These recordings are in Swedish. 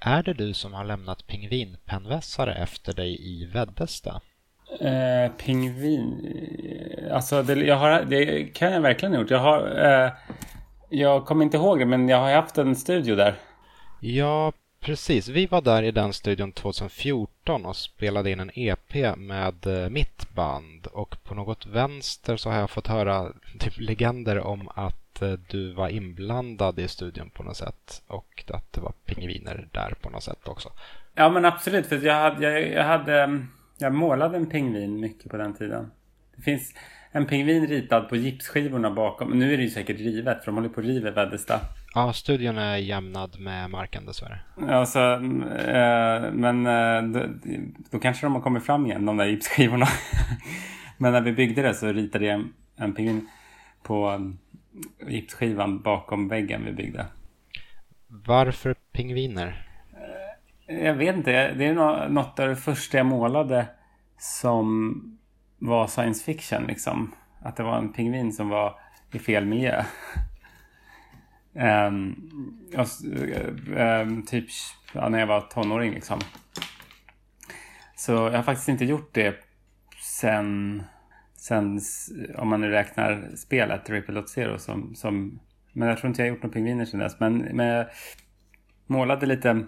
Är det du som har lämnat pingvinpennvässare efter dig i Veddesta? Eh, pingvin... Alltså, det, jag har, det kan jag verkligen ha gjort. Jag har... Eh, jag kommer inte ihåg det, men jag har haft en studio där. Ja, precis. Vi var där i den studion 2014 och spelade in en EP med eh, mitt band. Och på något vänster så har jag fått höra typ legender om att eh, du var inblandad i studion på något sätt. Och att det var pingviner där på något sätt också. Ja, men absolut. För jag hade... Jag, jag hade mm, jag målade en pingvin mycket på den tiden. Det finns en pingvin ritad på gipsskivorna bakom. Nu är det ju säkert rivet för de håller på att riva Veddesta. Ja, studion är jämnad med marken dessvärre. Ja, så, äh, men äh, då, då, kanske de har kommit fram igen, de där gipsskivorna. men när vi byggde det så ritade jag en, en pingvin på gipsskivan bakom väggen vi byggde. Varför pingviner? Jag vet inte. Det är något av det första jag målade som var science fiction. Liksom. Att det var en pingvin som var i fel miljö. um, um, typ ja, när jag var tonåring liksom. Så jag har faktiskt inte gjort det sen, sen om man nu räknar spelet Ripple Dot Zero som, som men jag tror inte jag har gjort några pingviner sen dess. Men, men jag målade lite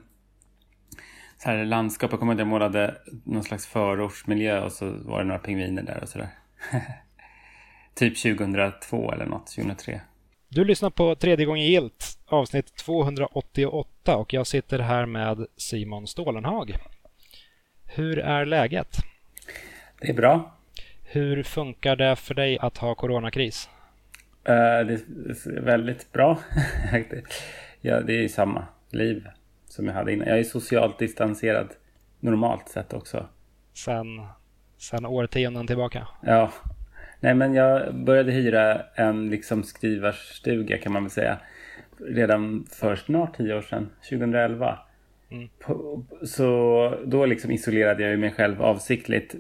så här landskap. Jag kommer ihåg att jag målade någon slags förortsmiljö och så var det några pingviner där och sådär. typ 2002 eller något, 2003. Du lyssnar på tredje gången gilt, avsnitt 288 och jag sitter här med Simon Stålenhag. Hur är läget? Det är bra. Hur funkar det för dig att ha coronakris? Uh, det är väldigt bra. ja, det är samma liv som jag hade innan. Jag är socialt distanserad normalt sett också. Sen, sen årtionden tillbaka? Ja. Nej men jag började hyra en liksom skrivarstuga kan man väl säga. Redan för snart tio år sedan, 2011. Mm. Så då liksom isolerade jag mig själv avsiktligt.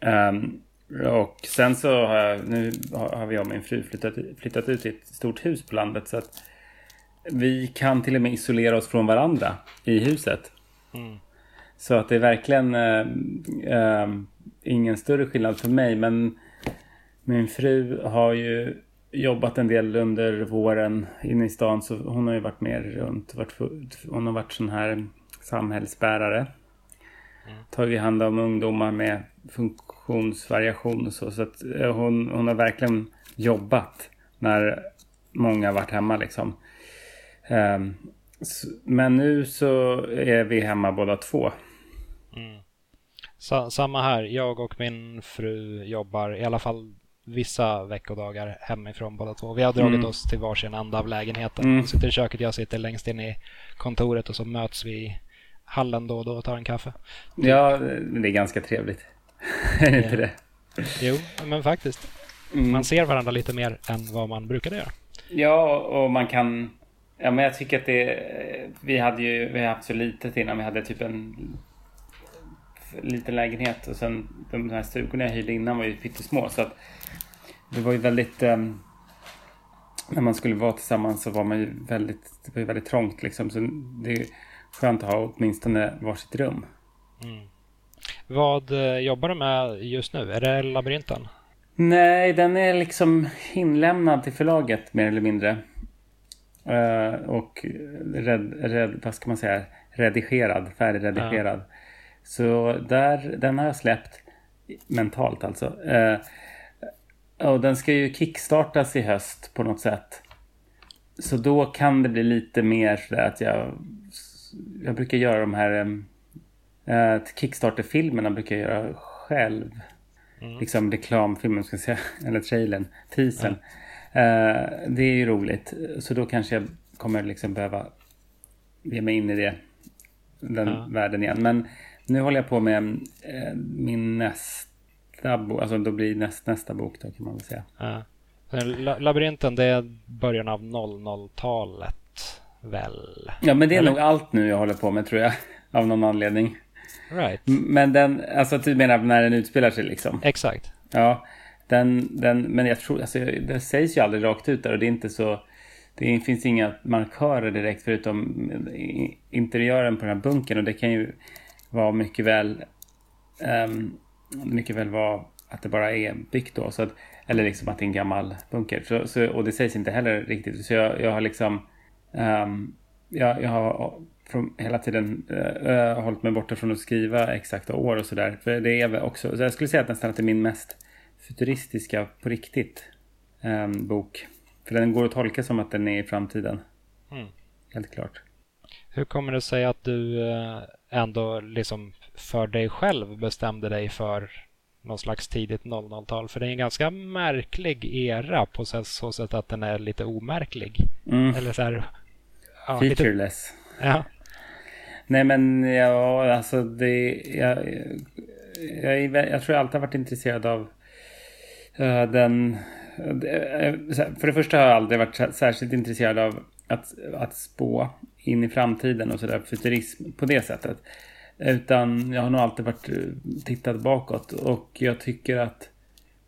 Um, och sen så har jag, nu har vi och min fru flyttat, flyttat ut i ett stort hus på landet. Så att vi kan till och med isolera oss från varandra i huset. Mm. Så att det är verkligen äh, äh, ingen större skillnad för mig. Men min fru har ju jobbat en del under våren inne i stan. Så hon har ju varit med runt. Varit, hon har varit sån här samhällsbärare. Mm. Tagit hand om ungdomar med funktionsvariation och så. Så att eh, hon, hon har verkligen jobbat när många varit hemma liksom. Um, men nu så är vi hemma båda två. Mm. samma här. Jag och min fru jobbar i alla fall vissa veckodagar hemifrån båda två. Vi har dragit mm. oss till varsin ända av lägenheten. Mm. Jag sitter i köket, jag sitter längst in i kontoret och så möts vi i hallen då och då och tar en kaffe. Ja, det är ganska trevligt. är det inte det? Jo, men faktiskt. Mm. Man ser varandra lite mer än vad man brukade göra. Ja, och man kan Ja, men jag tycker att det... Vi hade ju vi har haft så litet innan. Vi hade typ en liten lägenhet och sen de här stugorna jag hyrde innan var ju pyttesmå. Så att det var ju väldigt... Um, när man skulle vara tillsammans så var man ju väldigt... Det var ju väldigt trångt liksom. Så det är skönt att ha åtminstone varsitt rum. Mm. Vad eh, jobbar du med just nu? Är det labyrinten? Nej, den är liksom inlämnad till förlaget mer eller mindre. Uh, och red, red, vad ska man säga, redigerad, färdigredigerad. Ja. Så där, den har jag släppt mentalt alltså. Uh, och den ska ju kickstartas i höst på något sätt. Så då kan det bli lite mer att jag, jag brukar göra de här uh, Kickstarter-filmerna brukar jag göra själv. Mm. Liksom reklamfilmen, ska jag säga, eller trailern, teasern. Mm. Eh, det är ju roligt. Så då kanske jag kommer liksom behöva ge mig in i det, den ja. världen igen. Men nu håller jag på med eh, min nästa bok, alltså då blir näst, nästa bok då kan man väl säga. Ja. Labyrinten det är början av 00-talet väl? Ja men det är Eller? nog allt nu jag håller på med tror jag. Av någon anledning. Right. Men den, alltså du menar när den utspelar sig liksom? Exakt. Ja. Den, den, men jag tror, alltså, det sägs ju aldrig rakt ut där och det är inte så det finns inga markörer direkt förutom interiören på den här bunkern och det kan ju vara mycket väl um, mycket väl vara att det bara är byggt då. Så att, eller liksom att det är en gammal bunker. Så, så, och det sägs inte heller riktigt. Så jag, jag har liksom um, jag, jag har från, hela tiden uh, hållit mig borta från att skriva exakta år och sådär. För det är också, så jag skulle säga att nästan att det är min mest futuristiska på riktigt um, bok. För den går att tolka som att den är i framtiden. Mm. Helt klart. Hur kommer det sig att du eh, ändå liksom för dig själv bestämde dig för någon slags tidigt 00-tal? För det är en ganska märklig era på så sätt att den är lite omärklig. Mm. Eller så här, ja, Featureless. Lite, ja. Nej men ja, alltså det... Jag, jag, jag, jag tror jag alltid har varit intresserad av uh, den för det första har jag aldrig varit särskilt intresserad av att, att spå in i framtiden och sådär, futurism på det sättet. Utan jag har nog alltid varit eh, tittat bakåt och jag tycker att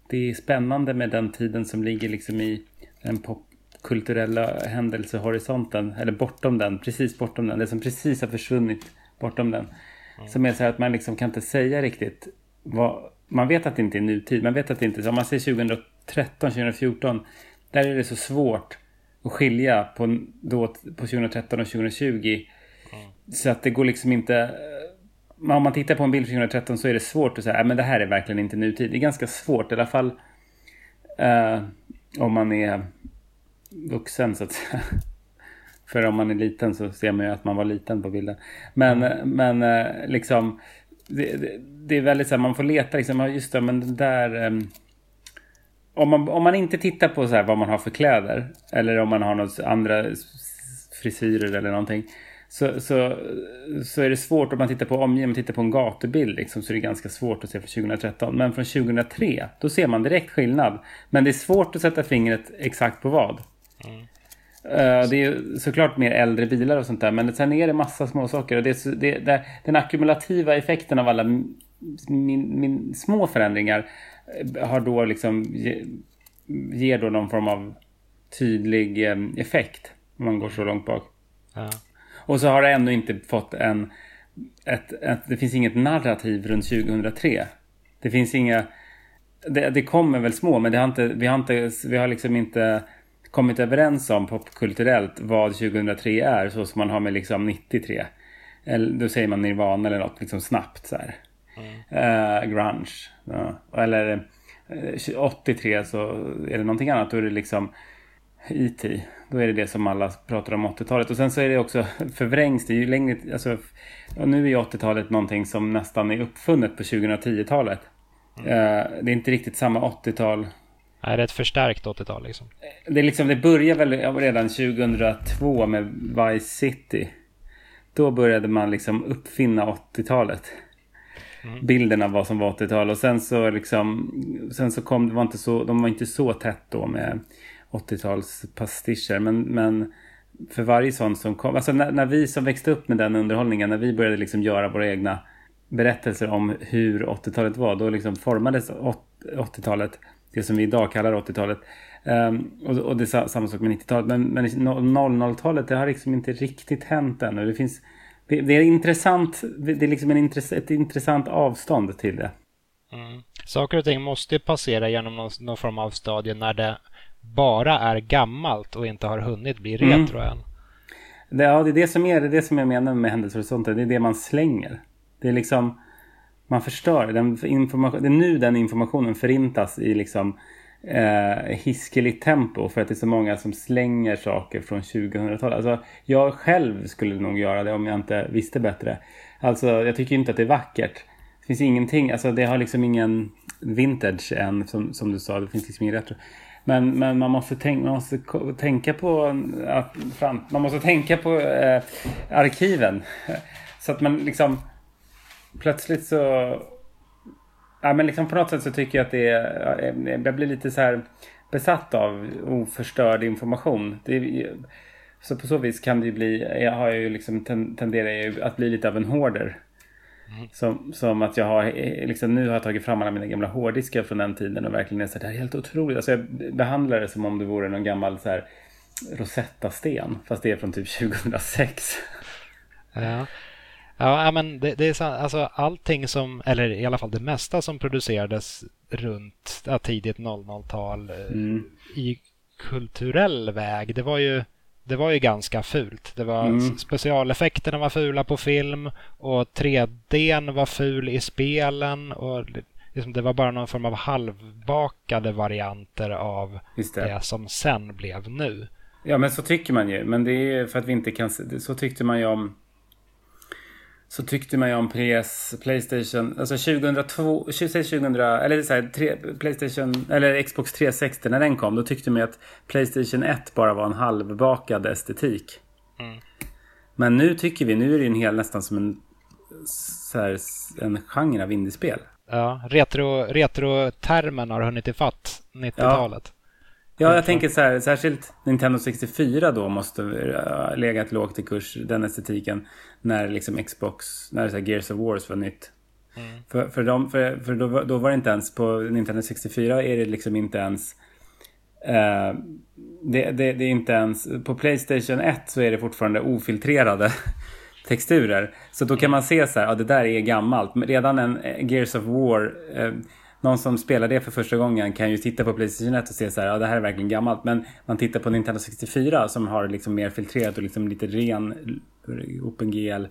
det är spännande med den tiden som ligger liksom i den popkulturella händelsehorisonten, eller bortom den, precis bortom den, det som precis har försvunnit bortom den. Mm. Som är så här att man liksom kan inte säga riktigt vad, man vet att det inte är nutid, man vet att det inte är, om man säger 2000 2013, 2014. Där är det så svårt att skilja på, då, på 2013 och 2020. Mm. Så att det går liksom inte... Eh, om man tittar på en bild från 2013 så är det svårt att säga äh, Men det här är verkligen inte nutid. Det är ganska svårt i alla fall eh, om man är vuxen så att säga. För om man är liten så ser man ju att man var liten på bilden. Men, mm. men eh, liksom det, det, det, är väldigt så här, man får leta liksom, just det, men den där ehm, om man, om man inte tittar på så vad man har för kläder eller om man har något andra frisyrer eller någonting så, så, så är det svårt om man tittar på omgivningen, tittar på en gatubild liksom, så är det ganska svårt att se från 2013. Men från 2003, då ser man direkt skillnad. Men det är svårt att sätta fingret exakt på vad. Mm. Uh, det är såklart mer äldre bilar och sånt där, men sen är det massa små saker. Och det, det, det, den ackumulativa effekten av alla min, min, små förändringar har då liksom ger då någon form av tydlig eh, effekt. Om man går så långt bak. Ja. Och så har det ändå inte fått en... Ett, ett, det finns inget narrativ runt 2003. Det finns inga... Det, det kommer väl små, men det har inte, vi, har inte, vi har liksom inte kommit överens om popkulturellt vad 2003 är, så som man har med liksom 93. Eller då säger man Nirvana eller något liksom snabbt så här. Mm. Uh, grunge. Ja. Eller uh, 83 så är det någonting annat. Då är det liksom E.T. Då är det det som alla pratar om 80-talet. Och sen så är det också förvrängs det ju längre. Alltså, nu är ju 80-talet någonting som nästan är uppfunnet på 2010-talet. Mm. Uh, det är inte riktigt samma 80-tal. Nej, det är ett förstärkt 80-tal liksom. Det, är liksom, det börjar väl redan 2002 med Vice City. Då började man liksom uppfinna 80-talet. Mm. Bilden av vad som var 80-tal. Och sen så liksom, sen så kom det var inte så, de var inte så tätt då med 80-talspastischer. Men, men för varje sån som kom, alltså när, när, vi som växte upp med den underhållningen, när vi började liksom göra våra egna berättelser om hur 80-talet var, då liksom formades 80-talet, det som vi idag kallar 80-talet. Um, ehm, och, och, det är samma sak med 90-talet. Men, men 00-talet, det har liksom inte riktigt hänt ännu. Det finns det, det, är intressant. Det är liksom intress ett intressant avstånd till det. Mm. Saker och ting måste passera genom någon, någon, form av stadie när det bara är gammalt och inte har hunnit bli retro mm. än. Det, ja, det är det som är det, är det som jag menar med händelsehorisonten. Det är det man slänger. Det är liksom man förstör. Den information, det är nu den informationen förintas i liksom eh, hiskeligt tempo för att det är så många som slänger saker från 2000-talet. Alltså, jag själv skulle nog göra det om jag inte visste bättre. Alltså, jag tycker inte att det är vackert. Det finns ingenting, alltså det har liksom ingen vintage än som, som du sa. Det finns liksom ingen retro. Men, men man, måste tänka, man måste tänka på att man måste tänka på eh, arkiven. Så att man liksom plötsligt så Ja, men liksom på något sätt så tycker jag att det är, jag blir lite så här besatt av oförstörd information. Det, så på så vis kan det ju bli, jag har ju liksom tenderar ju att bli lite av en hoarder. Mm. Som, som att jag har, liksom nu har jag tagit fram alla mina gamla hårddiskar från den tiden och verkligen är så här, det här är helt otroligt. Alltså jag behandlar det som om det vore någon gammal så här Rosetta-sten. Fast det är från typ 2006. Ja. Ja, men det, det är så, alltså allting som, eller i alla fall det mesta som producerades runt ja, tidigt 00-tal eh, mm. i kulturell väg, det var ju det var ju ganska fult. Det var mm. Specialeffekterna var fula på film och 3D var ful i spelen. Och liksom det var bara någon form av halvbakade varianter av det. det. som sen blev nu. Ja, men så tycker man ju. Men det är för att vi inte kan... Så tyckte man ju om så tyckte man ju om PS, Playstation, alltså 2002, 2000, eller så här, tre, Playstation, eller Xbox 360 när den kom, då tyckte man ju att Playstation 1 bara var en halvbakad estetik. Mm. Men nu tycker vi, nu är det en hel nästan som en, så här, en genre av indiespel. Ja, retro, retro-termen har hunnit ifatt 90-talet. Ja. Ja, jag tänker så här, särskilt Nintendo 64 då måste uh, legat lågt i kurs, den estetiken, när liksom Xbox, när så här Gears of Wars var nytt. Mm. För, för, dem, för, för då, då, var det inte ens, på Nintendo 64 är det liksom inte ens uh, det, det, det, är inte ens, på Playstation 1 så är det fortfarande ofiltrerade texturer. Så då kan man se så här, ja det där är gammalt. Redan en eh, Gears of War uh, någon som spelar det för första gången kan ju titta på Playstation 1 och se så här, ja det här är verkligen gammalt. Men man tittar på Nintendo 64 som har liksom mer filtrerat och liksom lite ren OpenGL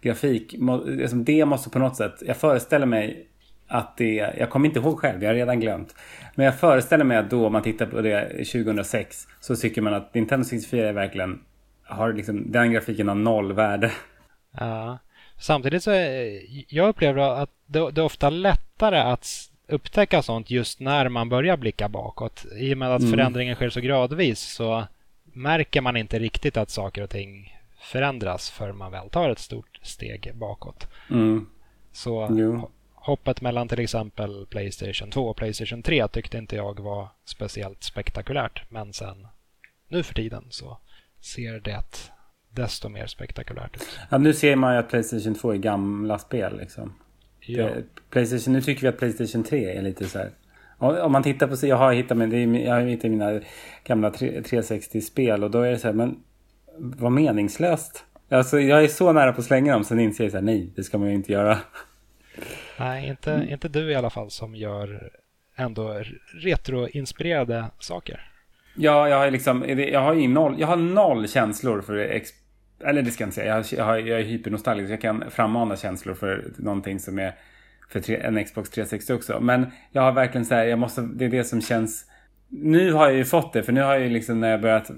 grafik. Alltså, det måste på något sätt, jag föreställer mig att det, jag kommer inte ihåg själv, jag har redan glömt. Men jag föreställer mig att då om man tittar på det 2006 så tycker man att Nintendo 64 är verkligen, har liksom, den grafiken har noll värde. Ja, samtidigt så, är, jag upplever att det, det är ofta lättare att upptäcka sånt just när man börjar blicka bakåt. I och med att mm. förändringen sker så gradvis så märker man inte riktigt att saker och ting förändras förrän man väl tar ett stort steg bakåt. Mm. Så jo. hoppet mellan till exempel Playstation 2 och Playstation 3 tyckte inte jag var speciellt spektakulärt. Men sen nu för tiden så ser det desto mer spektakulärt ut. Ja, nu ser man ju att Playstation 2 är gamla spel liksom. Ja. Eh, Playstation, nu tycker vi att Playstation 3 är lite så här. Om man tittar på, jag har hittat, men jag har hittat mina gamla 360-spel och då är det så här, men vad meningslöst. Alltså jag är så nära på att slänga dem, sen inser jag så här, nej, det ska man ju inte göra. Nej, inte, inte du i alla fall som gör ändå retroinspirerade saker. Ja, jag har liksom, jag har ju noll, jag har noll känslor för eller det ska jag inte säga, jag, har, jag är hypernostalgisk. Jag kan frammana känslor för någonting som är för tre, en Xbox 360 också. Men jag har verkligen så här, jag måste, det är det som känns... Nu har jag ju fått det, för nu har jag ju liksom när jag börjat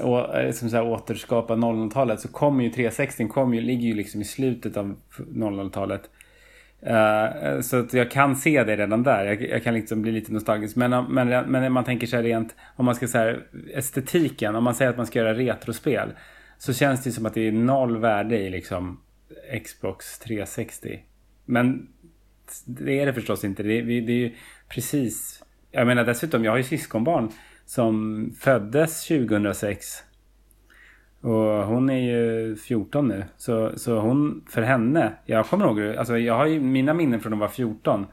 och, eh, som så här, återskapa 00-talet så kommer ju 360 kom ju, ligger ju liksom i slutet av 00-talet. Uh, eh, eh, så att jag kan se det redan där. Jag, jag, kan liksom bli lite nostalgisk. Men, men, men man tänker så här rent, om man ska säga estetiken, om man säger att man ska göra retrospel så känns det som att det är noll värde i liksom Xbox 360. Men det är det förstås inte. Det är, det är ju precis... Jag menar dessutom, jag har ju syskonbarn som föddes 2006. Och hon är ju 14 nu. Så, så hon, för henne, jag kommer ihåg, alltså jag har ju mina minnen från när hon var 14.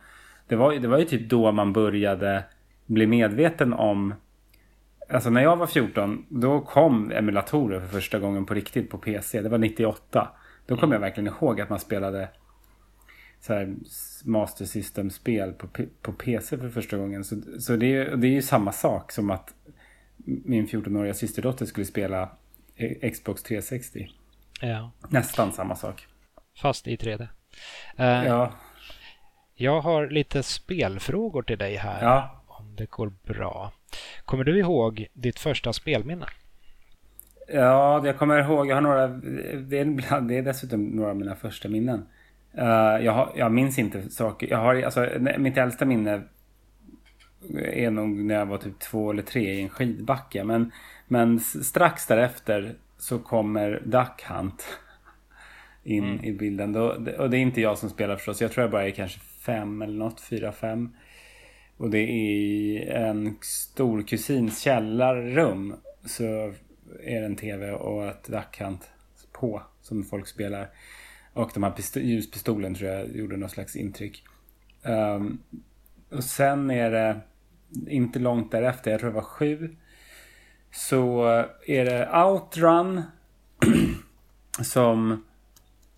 Det var, det var ju typ då man började bli medveten om Alltså när jag var 14 då kom emulatorer för första gången på riktigt på PC. Det var 98. Då kommer jag verkligen ihåg att man spelade så här Master System-spel på, på PC för första gången. Så, så det, är, det är ju samma sak som att min 14-åriga systerdotter skulle spela Xbox 360. Ja. Nästan samma sak. Fast i 3D. Uh, eh, ja. Jag har lite spelfrågor till dig här. Ja. Om det går bra. Kommer du ihåg ditt första spelminne? Ja, jag kommer ihåg. Jag har några. Det är, det är dessutom några av mina första minnen. Uh, jag, har, jag minns inte saker. Jag har, alltså, mitt äldsta minne är nog när jag var typ två eller tre i en skidbacke. Men, men strax därefter så kommer Duck Hunt in mm. i bilden. Då, och det är inte jag som spelar förstås. Jag tror jag bara är kanske fem eller något, fyra, fem. Och det är i en stor kusins källarrum. Så är det en tv och ett dackhant på som folk spelar. Och de här ljuspistolen tror jag gjorde något slags intryck. Um, och sen är det inte långt därefter, jag tror det var sju. så är det Outrun som,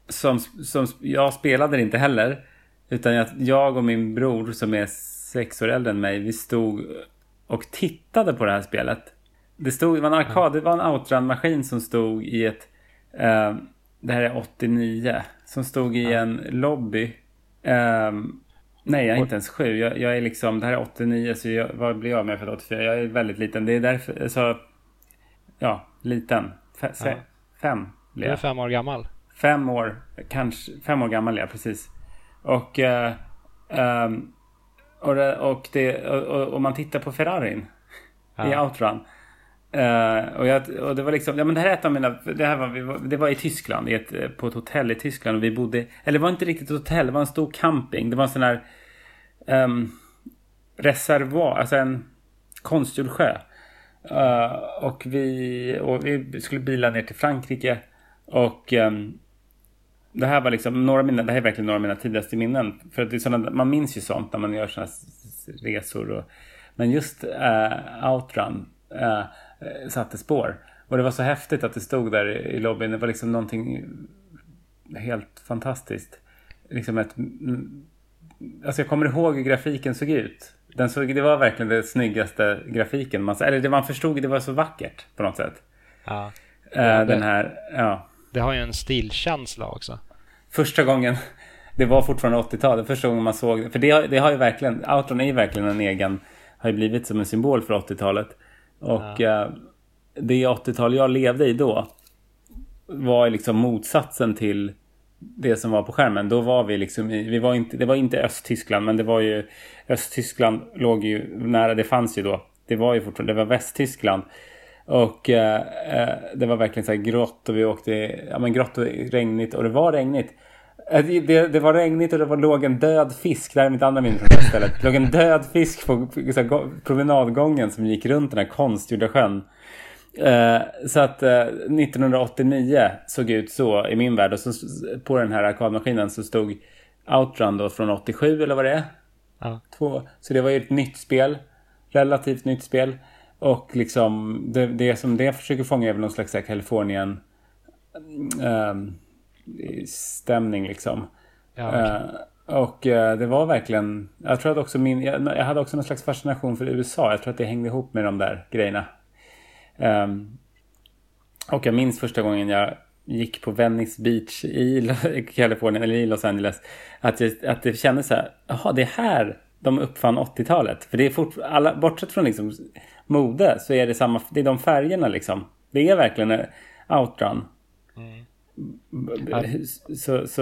som, som jag spelade inte heller. Utan jag, jag och min bror som är sex år äldre än mig, vi stod och tittade på det här spelet. Det, stod, det var en arkad, det var en outrun-maskin som stod i ett, eh, det här är 89, som stod i en lobby. Eh, nej, jag är inte ens sju. Jag, jag, är liksom, det här är 89, så jag, vad blir jag med för 84? Jag är väldigt liten. Det är därför, så, ja, liten. F ja. Fem blir jag. Du är fem år gammal. Fem år, kanske, fem år gammal ja, precis. Och, eh, um, och, det, och, det, och, och, man tittar på Ferrarin ja. i Outrun. Uh, och, jag, och det var liksom, ja men det här är ett av mina, det här var, det var i Tyskland, i ett, på ett hotell i Tyskland. Och vi bodde, eller det var inte riktigt ett hotell, det var en stor camping. Det var en sån här um, reservoar, alltså en konstgjord sjö. Uh, och, vi, och vi skulle bila ner till Frankrike. Och um, det här var liksom några mina, det här är verkligen några av mina tidigaste minnen. För att det är sådana, man minns ju sånt när man gör sådana resor. Och, men just uh, Outrun uh, satte spår. Och det var så häftigt att det stod där i lobbyn. Det var liksom någonting helt fantastiskt. Liksom ett... Alltså jag kommer ihåg hur grafiken såg ut. Den såg, det var verkligen den snyggaste grafiken. Man, eller det man förstod, det var så vackert på något sätt. Ja. Uh, den här, ja. Det har ju en stilkänsla också. Första gången, det var fortfarande 80-talet, första gången man såg. För det har, det har ju verkligen, Outrun är ju verkligen en egen, har ju blivit som en symbol för 80-talet. Och ja. uh, det 80-tal jag levde i då var liksom motsatsen till det som var på skärmen. Då var vi liksom i, vi var inte, det var inte Östtyskland men det var ju Östtyskland låg ju nära, det fanns ju då. Det var ju fortfarande, det var Västtyskland. Och eh, eh, det var verkligen så här grått och vi åkte, ja men grått och regnigt och det var regnigt. Eh, det, det, var regnigt och det var, låg en död fisk, där är mitt andra minne från det stället. Det låg en död fisk på här, promenadgången som gick runt den här konstgjorda sjön. Eh, så att eh, 1989 såg ut så i min värld och så på den här arkadmaskinen så stod Outrun då från 87 eller vad det är. Ja. Två. Så det var ju ett nytt spel. Relativt nytt spel. Och liksom det, det som det försöker fånga är väl någon slags Kalifornien um, stämning liksom. Ja, okay. uh, och uh, det var verkligen, jag tror att också min, jag, jag, hade också någon slags fascination för USA. Jag tror att det hängde ihop med de där grejerna. Um, och jag minns första gången jag gick på Venice Beach i Kalifornien eller i Los Angeles. Att, jag, att det kändes så här, jaha det är här de uppfann 80-talet. För det är fortfarande, bortsett från liksom mode så är det samma, det är de färgerna liksom. Det är verkligen outrun. Mm. Så, så,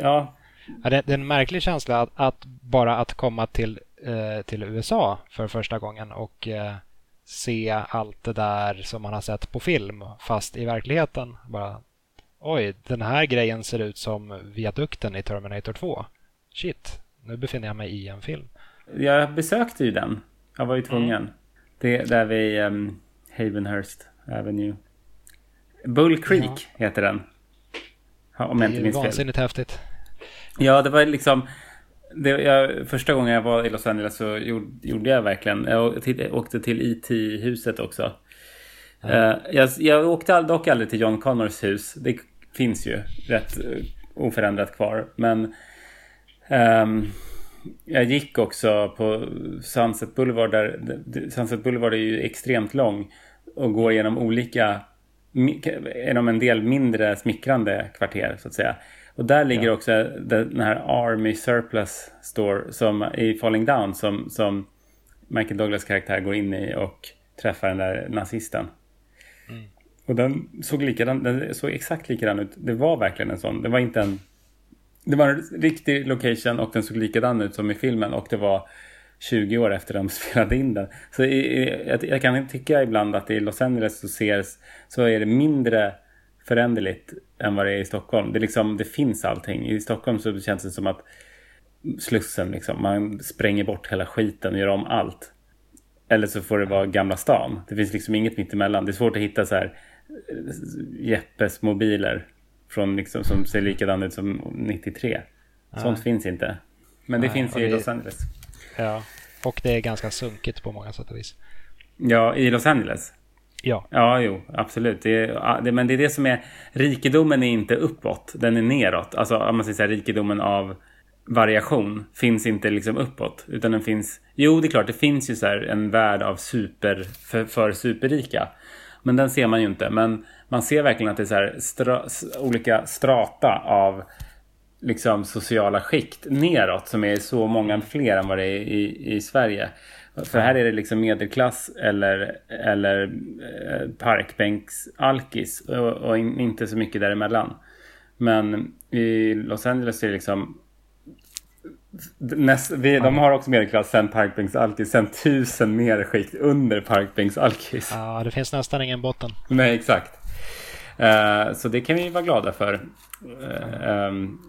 ja. ja det, det, är en märklig känsla att, att bara att komma till, eh, till USA för första gången och eh, se allt det där som man har sett på film fast i verkligheten. Bara, Oj, den här grejen ser ut som viadukten i Terminator 2. Shit, nu befinner jag mig i en film. Jag besökte ju den. Jag var ju tvungen. Mm. Det där vid um, Havenhurst Avenue. Bull Creek ja. heter den. Om jag inte minns fel. Det är vansinnigt häftigt. Ja, det var liksom... Det, jag, första gången jag var i Los Angeles så gjorde, gjorde jag verkligen... Jag åkte till IT-huset också. Ja. Uh, jag, jag åkte dock aldrig till John Connors hus. Det finns ju rätt uh, oförändrat kvar. Men... Um, jag gick också på Sunset Boulevard. Där, Sunset Boulevard är ju extremt lång och går genom olika, genom en del mindre smickrande kvarter så att säga. Och där ligger ja. också den här Army Surplus Store som, i Falling Down som, som Michael Douglas karaktär går in i och träffar den där nazisten. Mm. Och den såg, likadan, den såg exakt likadan ut. Det var verkligen en sån. Det var inte en det var en riktig location och den såg likadan ut som i filmen och det var 20 år efter de spelade in den. Så i, jag, jag, kan tycka ibland att i Los Angeles så, ses, så är det mindre föränderligt än vad det är i Stockholm. Det, liksom, det finns allting. I Stockholm så känns det som att Slussen liksom, man spränger bort hela skiten och gör om allt. Eller så får det vara Gamla stan. Det finns liksom inget mittemellan. Det är svårt att hitta så här eh, Jeppes mobiler från liksom, som ser likadan ut som 93. Sånt finns inte. Men det Nej, finns i Los Angeles. Ja, och det är ganska sunkigt på många sätt och vis. Ja, i Los Angeles. Ja. Ja, jo, absolut. Det är, det, men det är det som är... Rikedomen är inte uppåt, den är neråt. Alltså om man säger så här, rikedomen av variation finns inte liksom uppåt. Utan den finns... Jo, det är klart, det finns ju så här en värld av super... För, för superrika. Men den ser man ju inte. Men man ser verkligen att det är så här stra, olika strata av liksom sociala skikt neråt som är så många fler än vad det är i, i Sverige. För här är det liksom medelklass eller, eller eh, parkbänksalkis och, och inte så mycket däremellan. Men i Los Angeles är det liksom Näst, vi, de har också medelklass sen parkbänksalkis, sen tusen mer skikt under parkbänksalkis. Ja, det finns nästan ingen botten. Nej, exakt. Uh, så det kan vi vara glada för. Uh, um,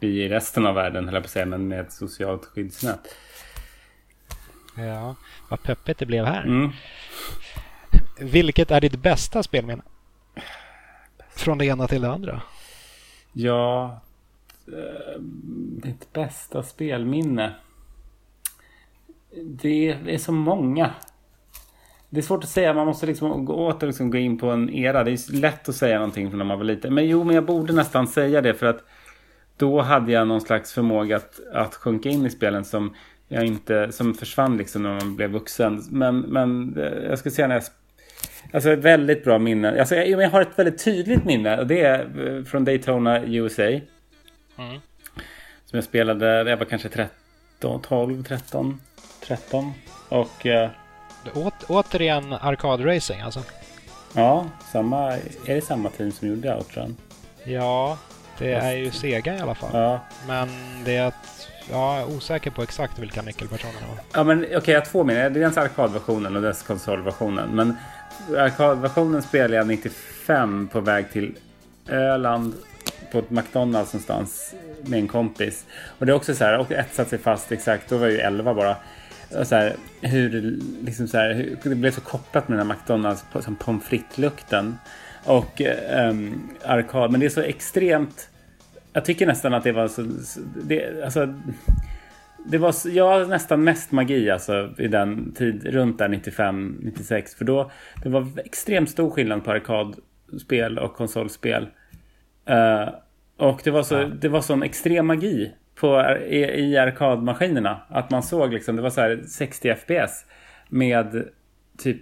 vi i resten av världen, höll jag på att säga, men med ett socialt skyddsnät. Ja, vad peppigt det blev här. Mm. Vilket är ditt bästa spelminne? Från det ena till det andra. Ja, eh, ditt bästa spelminne. Det är så många. Det är svårt att säga, man måste liksom gå, åter liksom gå in på en era. Det är lätt att säga någonting från när man var liten. Men jo, men jag borde nästan säga det för att då hade jag någon slags förmåga att, att sjunka in i spelen som jag inte, som försvann liksom när man blev vuxen. Men, men eh, jag ska säga när jag Alltså ett väldigt bra minne. Alltså, jag, jag har ett väldigt tydligt minne och det är eh, från Daytona USA. Mm. Som jag spelade, jag var kanske 13, 12, 13, 13. Och... Eh, Å, återigen arkadracing alltså? Ja, samma, är det samma team som gjorde Outrun? Ja, det är ju Sega i alla fall. Ja. Men det är att jag är osäker på exakt vilka nyckelpersoner det var. Ja, men okej, okay, jag har två minnen. Det är dels arkadversionen och dess konsolversionen. Men arkadversionen spelade jag 95 på väg till Öland på ett McDonalds någonstans med en kompis. Och det är också så här, och ett satt sig fast exakt, då var jag ju 11 bara. Och så här, hur, liksom så här, hur, det blev så kopplat med den här McDonalds som pommes frites-lukten. Och um, arkad, men det är så extremt jag tycker nästan att det var så... Det, alltså, det var ja, nästan mest magi alltså i den tid, runt där 95, 96. För då, det var extremt stor skillnad på arkadspel och konsolspel. Uh, och det var, så, ja. det var sån extrem magi på, i, i arkadmaskinerna. Att man såg liksom, det var så här 60 FPS med typ,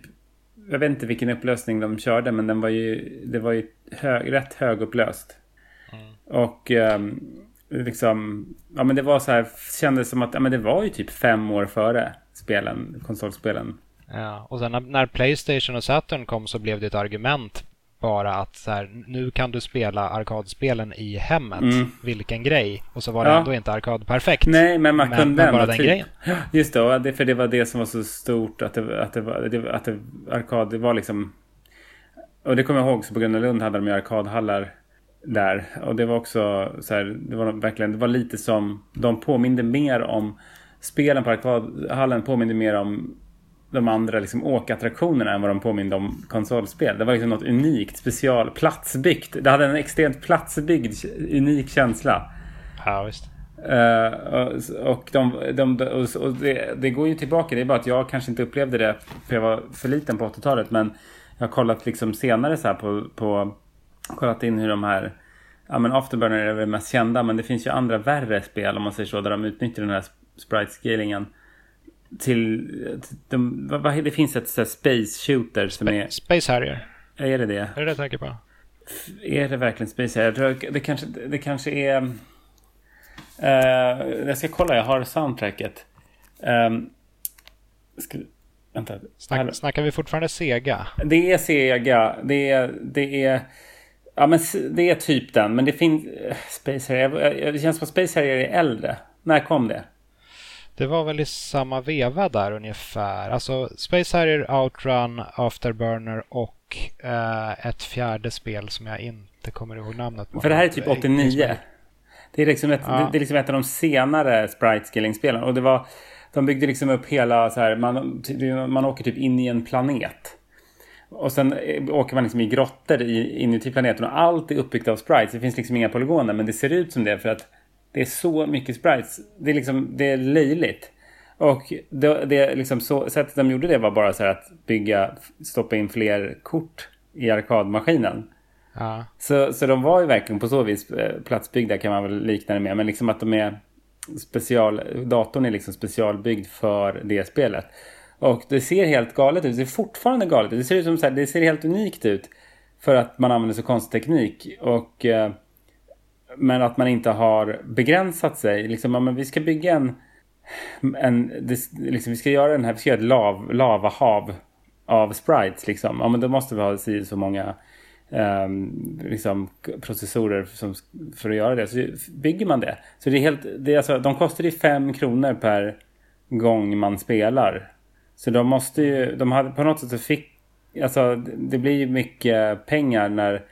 jag vet inte vilken upplösning de körde, men den var ju, det var ju hög, rätt högupplöst. Och um, liksom, ja men det var så här, kändes som att ja, men det var ju typ fem år före spelen, konsolspelen. Ja, och sen när, när Playstation och Saturn kom så blev det ett argument bara att så här, nu kan du spela arkadspelen i hemmet. Mm. Vilken grej! Och så var det ja. ändå inte arkad perfekt. Nej, men man kunde men bara den typ. grejen. Just det, för det var det som var så stort att det, att det var, att det, arkad, det var liksom... Och det kommer jag ihåg, så på Gröna Lund hade de ju arkadhallar där. Och det var också så här, det var verkligen, det var lite som, de påminde mer om, spelen på arkadhallen påminde mer om de andra liksom åkattraktionerna än vad de påminde om konsolspel. Det var liksom något unikt, special, platsbyggt. Det hade en extremt platsbyggd, unik känsla. Ja, visst. Uh, och, de, de, och det, det, går ju tillbaka, det är bara att jag kanske inte upplevde det för jag var för liten på 80-talet. Men jag har kollat liksom senare så här på, på kollat in hur de här Ja men Afterburner är väl mest kända men det finns ju andra värre spel om man säger så där de utnyttjar den här sprite-scalingen till, till de, vad, det finns ett så space shooter som är... Space Harrier. Är det det? Är det det jag tänker på? Är det verkligen Space Harrier? Det kanske, det kanske är... Uh, jag ska kolla, jag har soundtracket. Um, ska, vänta. Snack, snackar vi fortfarande Sega? Det är Sega. Det är... Det är Ja, men det är typ den. Men det finns... Space Harrier, det känns som att Space Harrier är äldre. När kom det? Det var väl i samma veva där ungefär. Alltså Space Harrier, Outrun, Afterburner och eh, ett fjärde spel som jag inte kommer ihåg namnet på. För det här är typ 89. Det är liksom ett, ja. det är liksom ett av de senare sprite scaling-spelen. Och det var... De byggde liksom upp hela så här... Man, man åker typ in i en planet. Och sen eh, åker man liksom i grottor inuti planeten och allt är uppbyggt av sprites. Det finns liksom inga polygoner men det ser ut som det för att det är så mycket sprites. Det är liksom, det är löjligt. Och det, det liksom så, sättet de gjorde det var bara så här att bygga, stoppa in fler kort i arkadmaskinen. Ja. Så, så de var ju verkligen på så vis eh, platsbyggda kan man väl likna det med. Men liksom att de är special, datorn är liksom specialbyggd för det spelet. Och det ser helt galet ut. Det ser fortfarande galet ut. Det ser, ut som så här, det ser helt unikt ut. För att man använder så konstig teknik. Och, eh, men att man inte har begränsat sig. Liksom, ja, men vi ska bygga en... en det, liksom, vi ska göra den här, vi ska göra ett lav, lavahav av sprites. Liksom. Ja, men då måste vi ha så många eh, liksom, processorer som, för att göra det. Så bygger man det. Så det är helt, det är alltså, de kostar ju 5 kronor per gång man spelar. Så de måste ju, de hade på något sätt så fick, alltså det blir ju mycket pengar när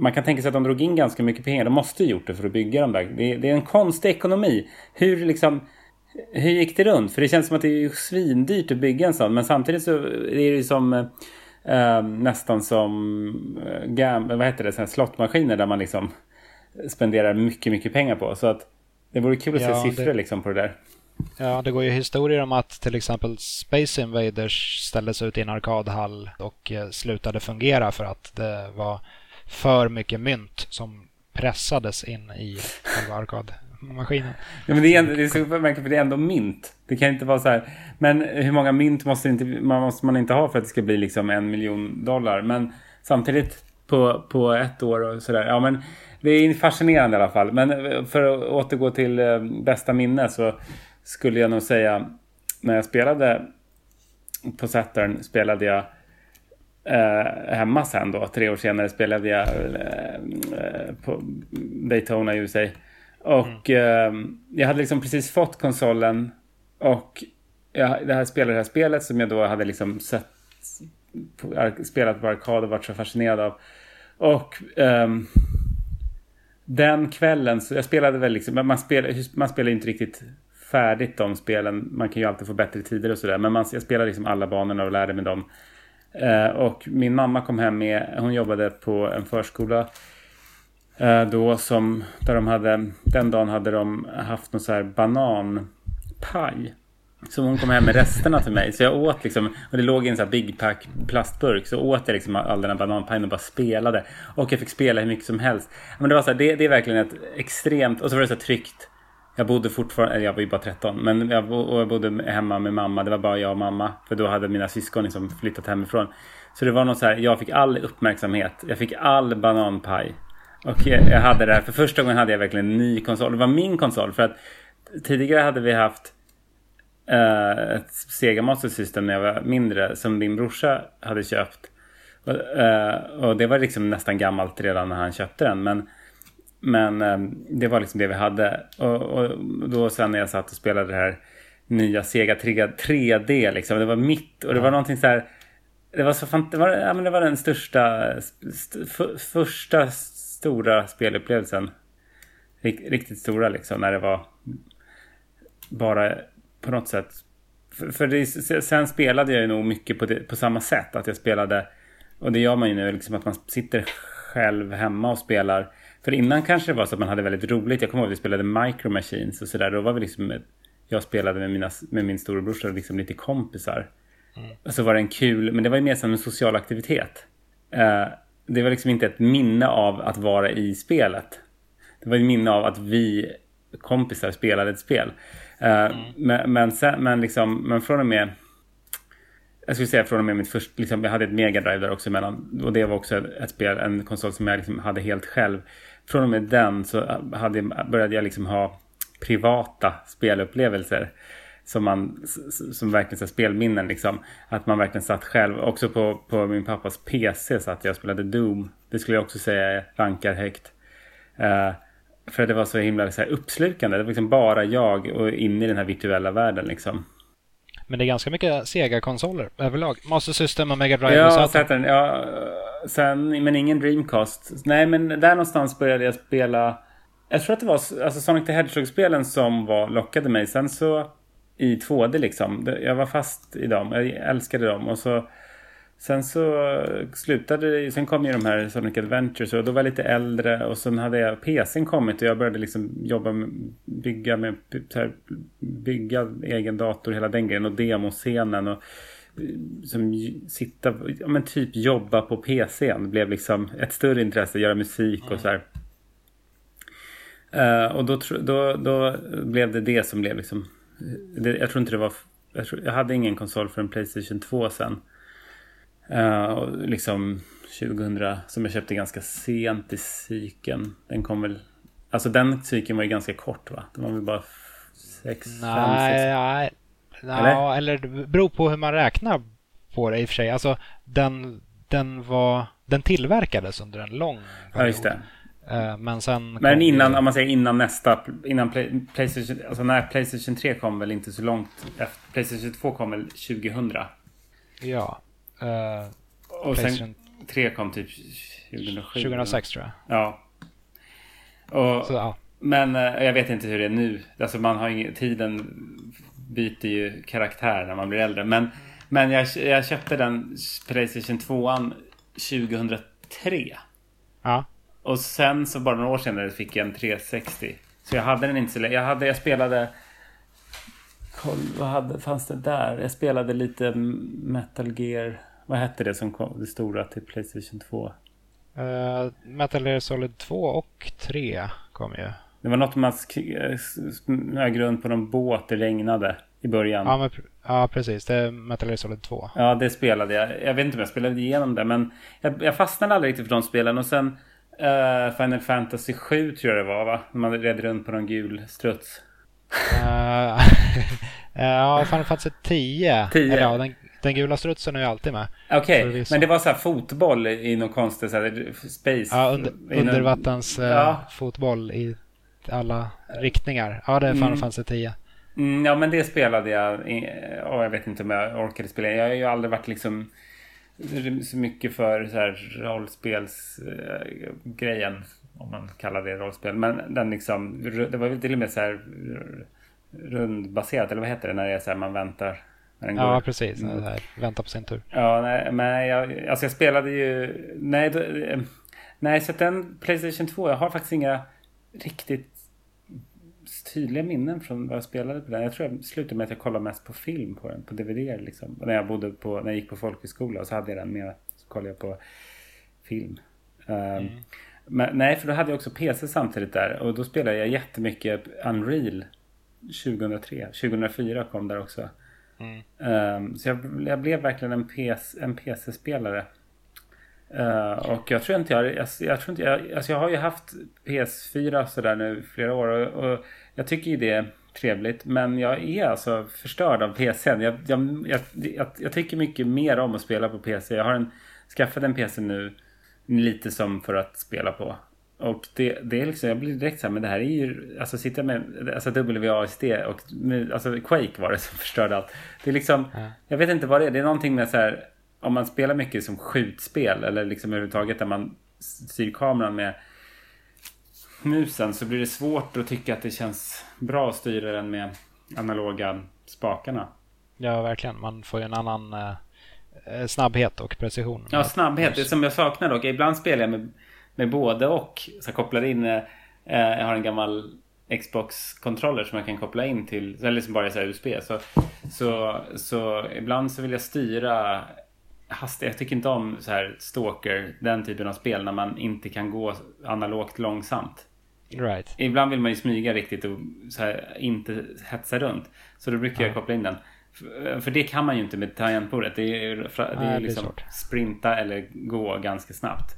man kan tänka sig att de drog in ganska mycket pengar. De måste ju gjort det för att bygga de där. Det är, det är en konstig ekonomi. Hur liksom hur gick det runt? För det känns som att det är svindyrt att bygga en sån. Men samtidigt så är det ju som eh, nästan som eh, gam, vad heter det, slottmaskiner där man liksom spenderar mycket, mycket pengar på. Så att det vore kul att ja, se siffror det... liksom på det där. Ja, det går ju historier om att till exempel Space Invaders ställdes ut i en arkadhall och eh, slutade fungera för att det var för mycket mynt som pressades in i själva arkadmaskinen. Ja, men det är, det är så märkligt för det är ändå mynt. Det kan inte vara så här. Men hur många mynt måste, inte, man, måste man inte ha för att det ska bli liksom en miljon dollar? Men samtidigt på, på ett år och sådär. Ja, men det är fascinerande i alla fall. Men eh, för att återgå till eh, bästa minne så skulle jag nog säga när jag spelade på Saturn spelade jag eh, hemma sen då. Tre år senare spelade jag eh, på Daytona USA. Och mm. eh, jag hade liksom precis fått konsolen och jag det här spelade det här spelet som jag då hade liksom sett spelat på arkad och varit så fascinerad av. Och um, den kvällen, så jag spelade väl liksom, man spelar, man spelar inte riktigt färdigt de spelen. Man kan ju alltid få bättre tider och sådär. Men man, jag spelade liksom alla banorna och lärde mig dem. Eh, och min mamma kom hem med, hon jobbade på en förskola. Eh, då som, där de hade, den dagen hade de haft någon så här bananpaj. Så hon kom hem med resterna till mig. Så jag åt liksom, och det låg i en sån här Big Pack plastburk. Så åt jag liksom all den här bananpajen och bara spelade. Och jag fick spela hur mycket som helst. Men det var så här, det, det är verkligen ett extremt, och så var det så här tryggt. Jag bodde fortfarande, jag var ju bara 13, men jag, och jag bodde hemma med mamma. Det var bara jag och mamma. För då hade mina syskon liksom flyttat hemifrån. Så det var något så här, jag fick all uppmärksamhet. Jag fick all bananpaj. Och jag, jag hade det här, för första gången hade jag verkligen en ny konsol. Det var min konsol. För att tidigare hade vi haft uh, ett Sega Master System när jag var mindre. Som min brorsa hade köpt. Och, uh, och det var liksom nästan gammalt redan när han köpte den. Men men eh, det var liksom det vi hade. Och, och, då sen när jag satt och spelade det här nya Sega 3D liksom. Det var mitt och det var någonting så här. Det var så fant det var, ja, men det var den största, st första stora spelupplevelsen. Riktigt stora liksom när det var bara på något sätt. För, för det, sen spelade jag ju nog mycket på, det, på samma sätt. Att jag spelade, och det gör man ju nu, liksom att man sitter själv hemma och spelar för innan kanske det var så att man hade väldigt roligt. Jag kommer ihåg att vi spelade Micro Machines och sådär. Då var vi liksom... Jag spelade med, mina, med min storebrorsa och liksom lite kompisar. Mm. Och så var det en kul, men det var ju mer som en social aktivitet. Uh, det var liksom inte ett minne av att vara i spelet. Det var ett minne av att vi kompisar spelade ett spel. Uh, mm. Men, men, sen, men, liksom, men från och med jag skulle säga från och med mitt första, liksom, jag hade ett Mega Drive där också emellan. Och det var också ett spel, en konsol som jag liksom hade helt själv från och med den så hade, började jag liksom ha privata spelupplevelser. Som, man, som verkligen så spelminnen liksom. Att man verkligen satt själv. Också på, på min pappas PC satt jag och spelade Doom. Det skulle jag också säga rankar högt. Uh, för det var så himla så här, uppslukande. Det var liksom bara jag och inne i den här virtuella världen liksom. Men det är ganska mycket Sega-konsoler överlag. Master System och Mega Drive ja, och Saturn. Ja, sen, men ingen Dreamcast. Nej, men där någonstans började jag spela... Jag tror att det var alltså Sonic the Hedgehog-spelen som var, lockade mig. Sen så i 2D liksom. Jag var fast i dem. Jag älskade dem. Och så Sen så slutade det, sen kom ju de här Sonic Adventures och då var jag lite äldre och sen hade jag PCn kommit och jag började liksom jobba med, bygga med, här, bygga egen dator, hela den grejen och demoscenen och som sitta, ja men typ jobba på PCn. Blev liksom ett större intresse, göra musik och så här. Uh, och då, då, då blev det det som blev liksom... Det, jag tror inte det var... Jag, tror, jag hade ingen konsol för en Playstation 2 sen. Uh, och liksom 2000, som jag köpte ganska sent i cykeln. Den kom väl... Alltså den cykeln var ju ganska kort va? Den var väl bara 6, 5, 6... Nej, Ja, eller? det beror på hur man räknar på det i och för sig. Alltså, den, den, var, den tillverkades under en lång period. Ja, just det. Eh, men sen... Men innan, om man säger innan nästa, innan Play, Playstation, alltså när Playstation 3 kom väl inte så långt efter, Playstation 2 kom väl 2000? Ja. Uh, och sen 3 kom typ 2007? 2006 tror jag. Ja. Och, så, ja. Men uh, jag vet inte hur det är nu. Alltså man har ingen, tiden byter ju karaktär när man blir äldre. Men, men jag, jag köpte den Playstation 2 2003. Ja. Och sen så bara några år senare fick jag en 360. Så jag hade den inte så länge. Jag, hade, jag spelade... Koll, vad hade, fanns det där? Jag spelade lite Metal Gear. Vad hette det som kom? Det stora till Playstation 2? Uh, eh, Metal Gear Solid 2 och 3 kom ju. Det var något man smög runt på någon båt, det regnade i början. Ja, men, ja precis. Det är Metal Gear Solid 2. Ja, det spelade jag. Jag vet inte om jag spelade igenom det, men jag, jag fastnade aldrig riktigt för de spelen. Och sen uh, Final Fantasy 7 tror jag det var, va? När man red runt på någon gul struts. Uh, ja, Final Fantasy 10. 10. Eller, ja, den, den gula strutsen är ju alltid med. Okej, okay, men det var så här fotboll i någon konstig så här, space. Ja, under, undervattens någon... ja. fotboll i alla riktningar. Ja, det är Final mm. Fantasy 10. Mm, ja, men det spelade jag. Och jag vet inte om jag orkade spela. Jag har ju aldrig varit liksom så mycket för så här rollspelsgrejen. Om man kallar det rollspel. Men den liksom, det var väl till och med så här rundbaserat. Eller vad heter det när det är så här man väntar. Ja, går. precis. Mm. Vänta på sin tur. Ja, nej, men jag, alltså jag spelade ju... Nej, då, nej, så den Playstation 2, jag har faktiskt inga riktigt tydliga minnen från vad jag spelade på den. Jag tror jag slutade med att jag kollade mest på film på den, på DVD liksom. Och när jag bodde på, när jag gick på folkhögskola så hade jag den med, så kollade jag på film. Um, mm. Men, nej, för då hade jag också PC samtidigt där och då spelade jag jättemycket Unreal 2003. 2004 kom där också. Mm. Um, så jag, jag, blev verkligen en, PC, en PC-spelare. Uh, ehm, och jag tror inte jag, jag, jag tror inte jag, alltså jag har ju haft PS4 sådär nu flera år och, och, jag tycker ju det är trevligt. Men jag är alltså förstörd av PCn. Jag, jag, jag, jag, tycker mycket mer om att spela på PC. Jag har en, skaffat en PC nu lite som för att spela på. Och det, det är liksom, jag blir direkt så här, men det här är ju, alltså sitta med, alltså WASD och, alltså Quake var det som förstörde allt. Det är liksom, ja. jag vet inte vad det är, det är någonting med så här, om man spelar mycket som skjutspel eller liksom överhuvudtaget där man styr kameran med musen så blir det svårt att tycka att det känns bra att styra den med analoga spakarna. Ja, verkligen. Man får ju en annan eh, snabbhet och precision. Ja, snabbhet. Det som jag saknar dock. Ibland spelar jag med, med både och. Så jag kopplar in. Eh, jag har en gammal Xbox-kontroller som jag kan koppla in till. Eller som bara är så USB. Så, så, så ibland så vill jag styra hastighet. Jag tycker inte om så här stalker, den typen av spel när man inte kan gå analogt långsamt. Right. Ibland vill man ju smyga riktigt och så här, inte hetsa runt. Så då brukar ja. jag koppla in den. För, för det kan man ju inte med tangentbordet. Det är, det är liksom det är sprinta eller gå ganska snabbt.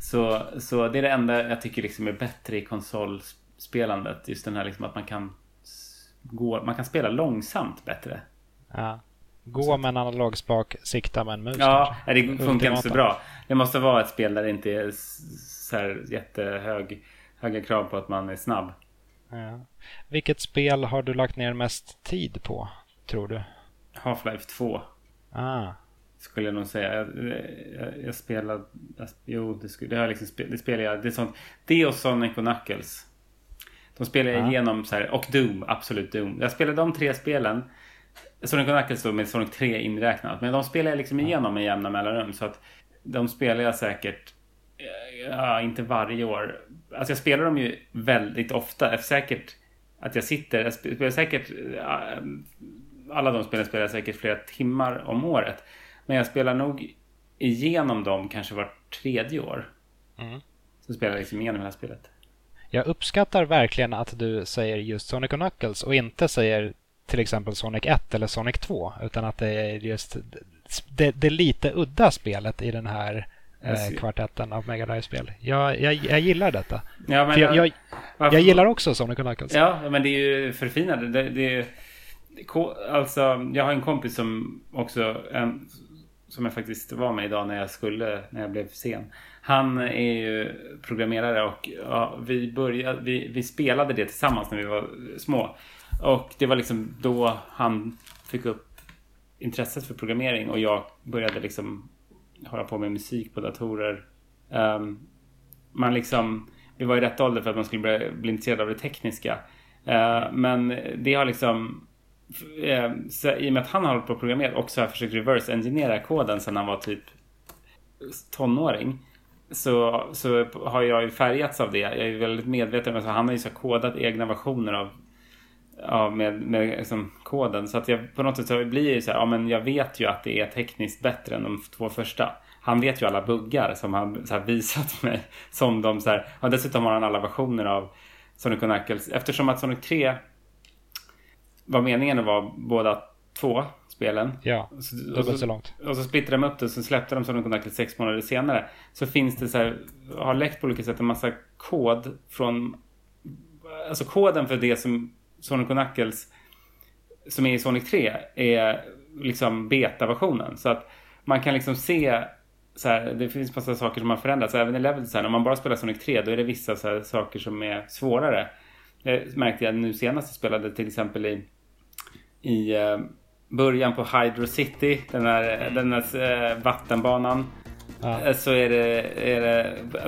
Så, så det är det enda jag tycker liksom är bättre i konsolspelandet. Just den här liksom att man kan gå, man kan spela långsamt bättre. Ja. Gå med en analog spak, sikta med en mus. Ja, kanske. det funkar inte så bra. Det måste vara ett spel där det inte är så här jättehög höga krav på att man är snabb. Ja. Vilket spel har du lagt ner mest tid på, tror du? Half-Life 2. Ah. Skulle jag nog säga. Jag, jag, jag spelar... Jo, det, skulle, det, har liksom, det spelar jag. Det är sånt. Det och Sonic och Knuckles. De spelar jag igenom så här. Och Doom, absolut Doom. Jag spelade de tre spelen. Sonic Knuckles då med Sonic 3 inräknat. Men de spelar jag liksom igenom med jämna mellanrum. Så att de spelar jag säkert, ja, inte varje år. Alltså jag spelar dem ju väldigt ofta. Säkert att jag sitter, jag spelar säkert, alla de spelen spelar jag säkert flera timmar om året. Men jag spelar nog igenom dem kanske var tredje år. Mm. Så spelar jag liksom igenom hela spelet. Jag uppskattar verkligen att du säger just Sonic och Knuckles och inte säger till exempel Sonic 1 eller Sonic 2 utan att det är just det, det lite udda spelet i den här eh, kvartetten av Mega Drive-spel. Jag, jag, jag gillar detta. Ja, men jag, jag, jag, gillar också Sonic och Knuckles. Ja, men det är ju förfinande. Det, det, alltså, jag har en kompis som också en, som jag faktiskt var med idag när jag skulle, när jag blev sen. Han är ju programmerare och ja, vi, började, vi, vi spelade det tillsammans när vi var små. Och det var liksom då han fick upp intresset för programmering och jag började liksom hålla på med musik på datorer. Um, man liksom, vi var i rätt ålder för att man skulle bli, bli intresserad av det tekniska. Uh, men det har liksom Eh, så, I och med att han har hållit på och programmerat och så har försökt reverse engineera koden sedan han var typ tonåring. Så, så har jag ju färgats av det. Jag är väldigt medveten om att han har ju så kodat egna versioner av av med, med liksom, koden. Så att jag på något sätt så blir ju så här, ja men jag vet ju att det är tekniskt bättre än de två första. Han vet ju alla buggar som han så här, visat mig. Som de så här, ja, dessutom har han alla versioner av Sonic Knuckles. Eftersom att Sonic 3 var meningen vara båda två spelen. Ja, det har gått så långt. Och så splittrade de upp det och så släppte de Sonic Knuckles sex månader senare. Så finns det så här, har läckt på olika sätt en massa kod från Alltså koden för det som Sonic Knuckles som är i Sonic 3 är liksom beta-versionen. Så att man kan liksom se så här, det finns massa saker som har förändrats. Även i Level Design, om man bara spelar Sonic 3 då är det vissa så saker som är svårare. Det märkte jag nu senast jag spelade till exempel i, i uh, början på Hydro City, den här, den här uh, vattenbanan. Ja. Eh, så är det, är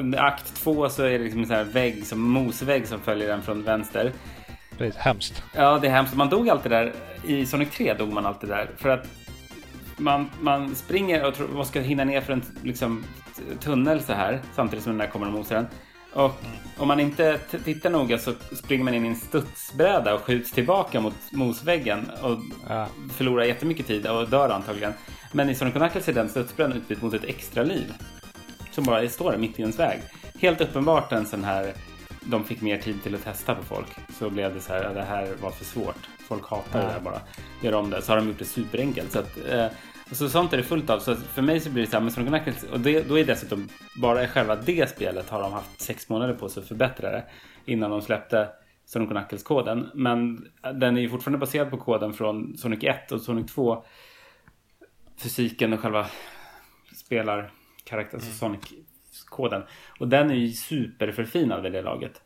det akt två så är det liksom en sån här vägg, som mosvägg som följer den från vänster. Det är hemskt. Ja, det är hemskt. Man dog alltid där. I Sonic 3 dog man alltid där. För att man, man springer och, tror, och ska hinna ner för en liksom, tunnel så här. Samtidigt som den där kommer och mosar den. Och om man inte tittar noga så springer man in i en studsbräda och skjuts tillbaka mot mosväggen och ja. förlorar jättemycket tid och dör antagligen. Men i Sonic Knuckles är den studsbrädan utbytt mot ett extra liv. Som bara står där mitt i ens väg. Helt uppenbart en sån här de fick mer tid till att testa på folk. Så blev det så här, det här var för svårt. Folk hatar ja. det där bara. Gör om det. Så har de gjort det superenkelt. Så att, eh, så sånt är det fullt av. Så för mig så blir det så här med Sonic Knuckles. Och det, då är dessutom bara själva det spelet har de haft sex månader på sig att förbättra det. Innan de släppte Sonic Knuckles-koden. Men den är ju fortfarande baserad på koden från Sonic 1 och Sonic 2. Fysiken och själva spelarkaraktären, alltså mm. Sonic koden. Och den är ju superförfinad vid det laget.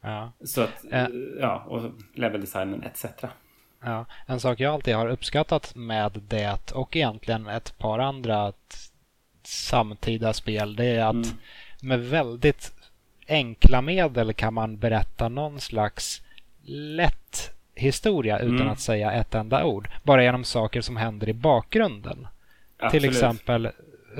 Ja. Så att, äh, ja, och leveldesignen etc. Ja, en sak jag alltid har uppskattat med det och egentligen ett par andra samtida spel det är att mm. med väldigt enkla medel kan man berätta någon slags lätt historia utan mm. att säga ett enda ord. Bara genom saker som händer i bakgrunden. Absolut. Till exempel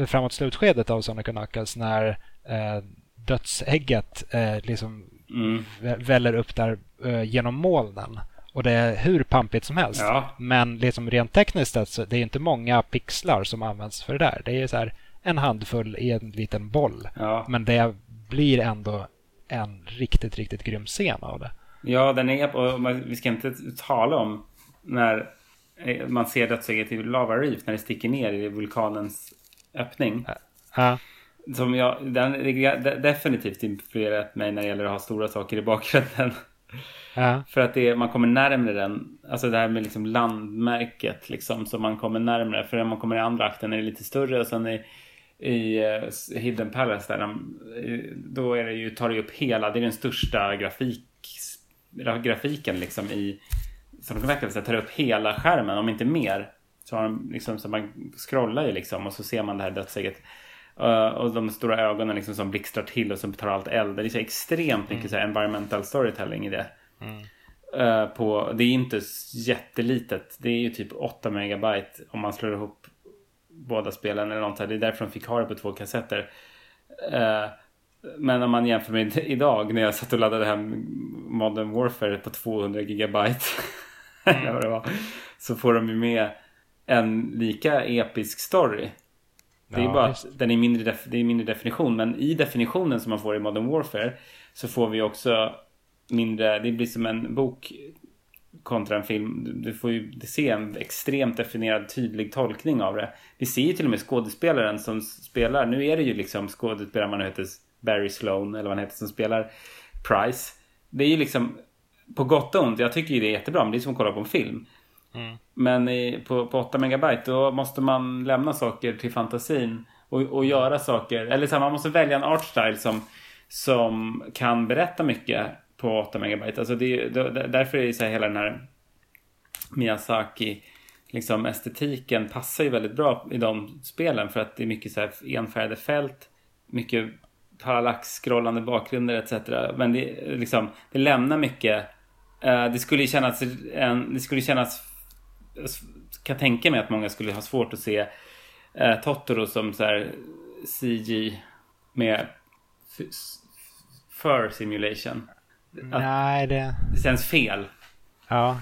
framåt slutskedet av Sonic Knuckles när eh, dödsägget eh, liksom mm. väller upp där eh, genom molnen. Och det är hur pampigt som helst. Ja. Men liksom rent tekniskt sett så det är inte många pixlar som används för det där. Det är så här en handfull i en liten boll. Ja. Men det blir ändå en riktigt, riktigt grym scen av det. Ja, den är och vi ska inte tala om när eh, man ser dödsägget i Lava Reef när det sticker ner i vulkanens öppning. Ja. Som jag, den definitivt influerat mig när det gäller att ha stora saker i bakgrunden. Ja. För att det, man kommer närmre den, alltså det här med liksom landmärket liksom, så man kommer närmre. För när man kommer i andra akten är det lite större och sen i, i eh, Hidden Palace där, eh, då är det ju, tar det upp hela, det är den största grafik, grafiken liksom i, som de verkligen tar upp hela skärmen, om inte mer. Så, har de liksom, så man scrollar ju liksom och så ser man det här dödsägget. Uh, och de stora ögonen liksom som blixtrar till och som tar allt eld. Det är så extremt mycket mm. så environmental storytelling i det. Mm. Uh, på, det är inte jättelitet. Det är ju typ 8 megabyte om man slår ihop båda spelen eller något. Det är därför de fick ha det på två kassetter. Uh, men om man jämför med idag när jag satt och laddade hem Modern Warfare på 200 gigabyte. Mm. så får de ju med en lika episk story. Det är ja, bara att den är mindre, det är mindre definition. Men i definitionen som man får i Modern Warfare så får vi också mindre, det blir som en bok kontra en film. Du får ju se en extremt definierad tydlig tolkning av det. Vi ser ju till och med skådespelaren som spelar. Nu är det ju liksom skådespelaren man heter Barry Sloan eller vad han heter som spelar Price. Det är ju liksom på gott och ont. Jag tycker ju det är jättebra men det är som att kolla på en film. Mm. Men i, på, på 8 megabyte då måste man lämna saker till fantasin och, och göra saker. Eller så här, man måste välja en art style som, som kan berätta mycket på 8 megabyte. Alltså det, det, därför är det så här hela den här Miyazaki liksom estetiken passar ju väldigt bra i de spelen för att det är mycket så här enfärgade fält, mycket parallax-scrollande bakgrunder etc. Men det, liksom, det lämnar mycket. Uh, det skulle kännas, en, det skulle kännas, kan tänka mig att många skulle ha svårt att se uh, Totoro som så här CG med för simulation. Nej, det... det känns fel. Ja.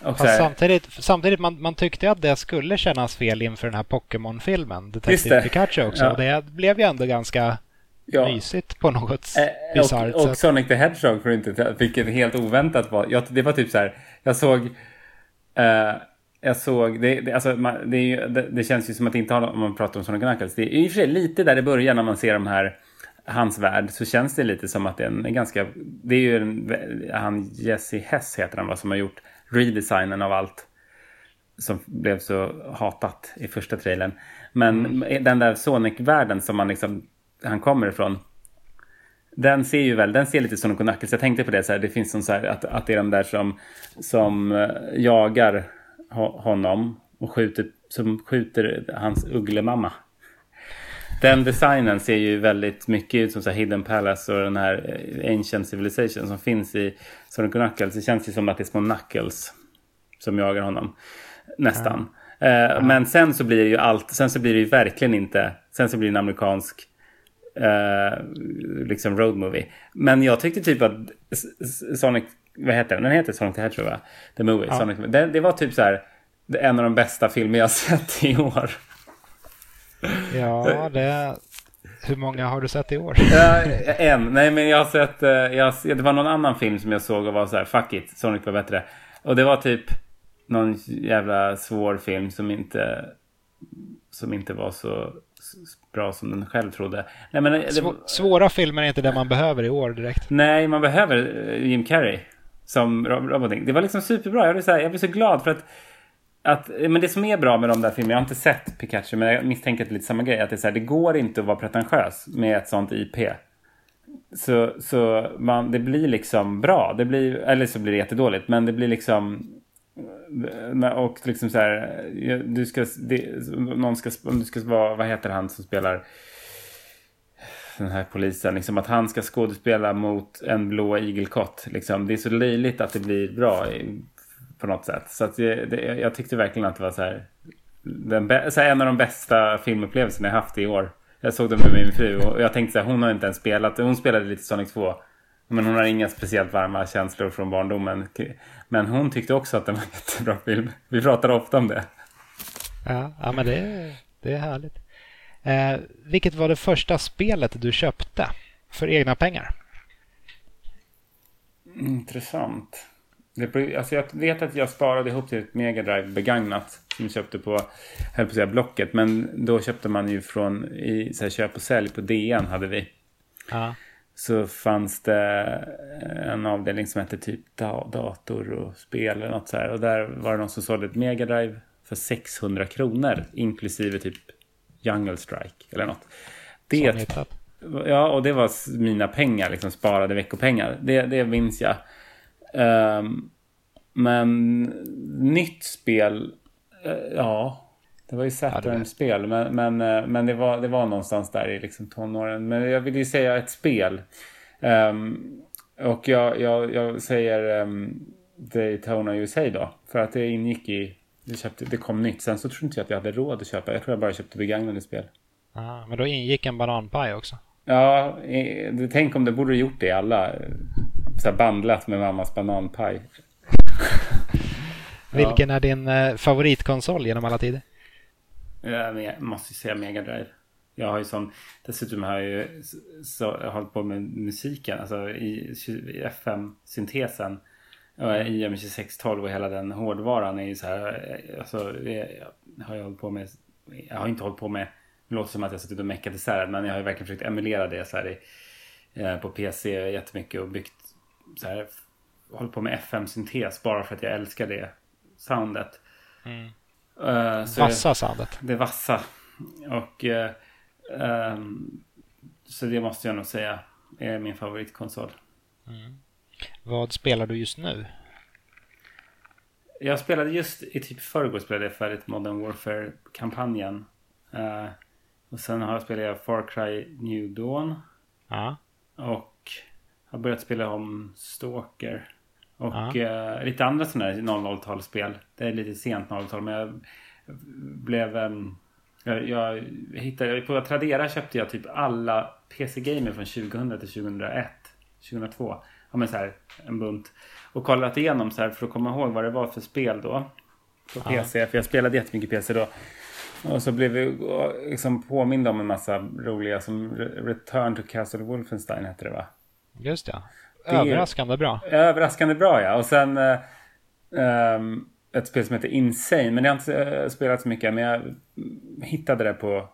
Och Fast samtidigt, samtidigt man, man tyckte att det skulle kännas fel inför den här Pokémon-filmen, Detective Pikachu också. Ja. Och det blev ju ändå ganska ja. mysigt på något eh, bisarrt och, och Sonic the Hedgehog för inte, fick ett helt oväntat val. Jag, det var typ så här, jag såg eh, jag såg, det, det, alltså, man, det, det, det, känns ju som att inte ha, om man pratar om Sonic Knuckles, det är i och för sig lite där i början när man ser de här hans värld så känns det lite som att det är en ganska... Det är ju en, han Jesse Hess heter han va, som har gjort redesignen av allt som blev så hatat i första trailern. Men mm. den där Sonic-världen som man liksom, han kommer ifrån. Den ser ju väl, den ser lite Sonic och Knuckles. Jag tänkte på det så här, det finns som så här, att, att det är de där som, som eh, jagar honom och skjuter, som skjuter hans ugglemamma. Den designen ser ju väldigt mycket ut som så Hidden Palace och den här eh, Ancient Civilization som finns i Sonic Knuckles. Det känns ju som att det är små Knuckles som jagar honom. Nästan. Mm. Uh, Men sen så blir det ju allt, sen så blir det ju verkligen inte, sen så blir det en amerikansk uh, liksom road movie. Men jag tyckte typ att Sonic, vad heter den? Den heter Sonic the Hedgehog va? The Movie. Ja. Sonic, det, det var typ så här en av de bästa filmer jag sett i år. Ja, det... Hur många har du sett i år? En. Nej, men jag har sett... Eh, jag, det var någon annan film som jag såg och var så här, fuck it, Sonic var bättre. Och det var typ någon jävla svår film som inte... Som inte var så bra som den själv trodde. Nej, men det, Svåra filmer är inte det man behöver i år direkt. Nej, man behöver eh, Jim Carrey som roboting. Det var liksom superbra. Jag blev så, här, jag blev så glad för att att, men det som är bra med de där filmerna, jag har inte sett Pikachu men jag misstänker att det är lite samma grej. Att det, är så här, det går inte att vara pretentiös med ett sånt IP. Så, så man, det blir liksom bra. Det blir, eller så blir det jättedåligt. Men det blir liksom... Och liksom så här, du ska, det, någon ska, om du ska vara, vad heter han som spelar den här polisen, liksom att han ska skådespela mot en blå igelkott. Liksom. Det är så löjligt att det blir bra på något sätt. Så att det, det, jag tyckte verkligen att det var så här, den, så här, en av de bästa filmupplevelserna jag haft i år. Jag såg den med min fru och jag tänkte så här, hon har inte ens spelat. Hon spelade lite Sonic 2. Men hon har inga speciellt varma känslor från barndomen. Men hon tyckte också att den var en jättebra film. Vi pratar ofta om det. Ja, ja men det, det är härligt. Eh, vilket var det första spelet du köpte för egna pengar? Intressant. Det, alltså jag vet att jag sparade ihop till ett Mega Drive begagnat som jag köpte på, höll på att säga Blocket. Men då köpte man ju från i så här, köp och sälj på DN hade vi. Ja. Så fanns det en avdelning som hette typ dator och spel eller något så här. Och där var det någon som sålde ett Mega Drive för 600 kronor inklusive typ Jungle Strike eller något. Det, ja, och det var mina pengar, liksom sparade veckopengar. Det, det minns jag. Um, men nytt spel, uh, ja. Det var ju Saturn-spel, men, men, uh, men det, var, det var någonstans där i liksom tonåren. Men jag vill ju säga ett spel. Um, och jag, jag, jag säger um, Daytona USA då. För att det ingick i, det, köpte, det kom nytt. Sen så tror inte jag att jag hade råd att köpa. Jag tror jag bara köpte begagnade spel. Ah, men då ingick en bananpaj också? Ja, tänk om det borde gjort det i alla. Så här bandlat med mammas bananpaj. Vilken är din eh, favoritkonsol genom alla tider? Jag måste säga Mega Drive. Jag har ju sån, dessutom har jag ju så, jag har hållit på med musiken, alltså i, i FM-syntesen. I IM2612 och hela den hårdvaran är ju så här, alltså det har jag hållit på med, jag har inte hållit på med, det låter som att jag suttit och meckat isär men jag har ju verkligen försökt emulera det så här i, eh, på PC jättemycket och byggt så här, hållit på med FM-syntes bara för att jag älskar det soundet. Mm. Uh, vassa soundet. Det vassa. Och uh, um, så det måste jag nog säga är min favoritkonsol. Mm. Vad spelar du just nu? Jag spelade just i typ förrgår spelade jag färdigt Modern Warfare-kampanjen. Uh, och sen har jag spelat Far Cry New Dawn. Ja. Och har börjat spela om Stalker. Och ja. uh, lite andra sådana här 00-talsspel. Det är lite sent 00-tal men jag blev... Um, jag, jag hittade, på Tradera köpte jag typ alla PC-gamer från 2000 till 2001. 2002. Ja men så här en bunt. Och kollat igenom så här för att komma ihåg vad det var för spel då. På PC. Ja. För jag spelade jättemycket PC då. Och så blev vi liksom påminda om en massa roliga som Return to Castle Wolfenstein hette det va? Just ja. Överraskande bra. Överraskande bra ja. Och sen um, ett spel som heter Insane. Men jag har inte uh, spelat så mycket. Men jag hittade det på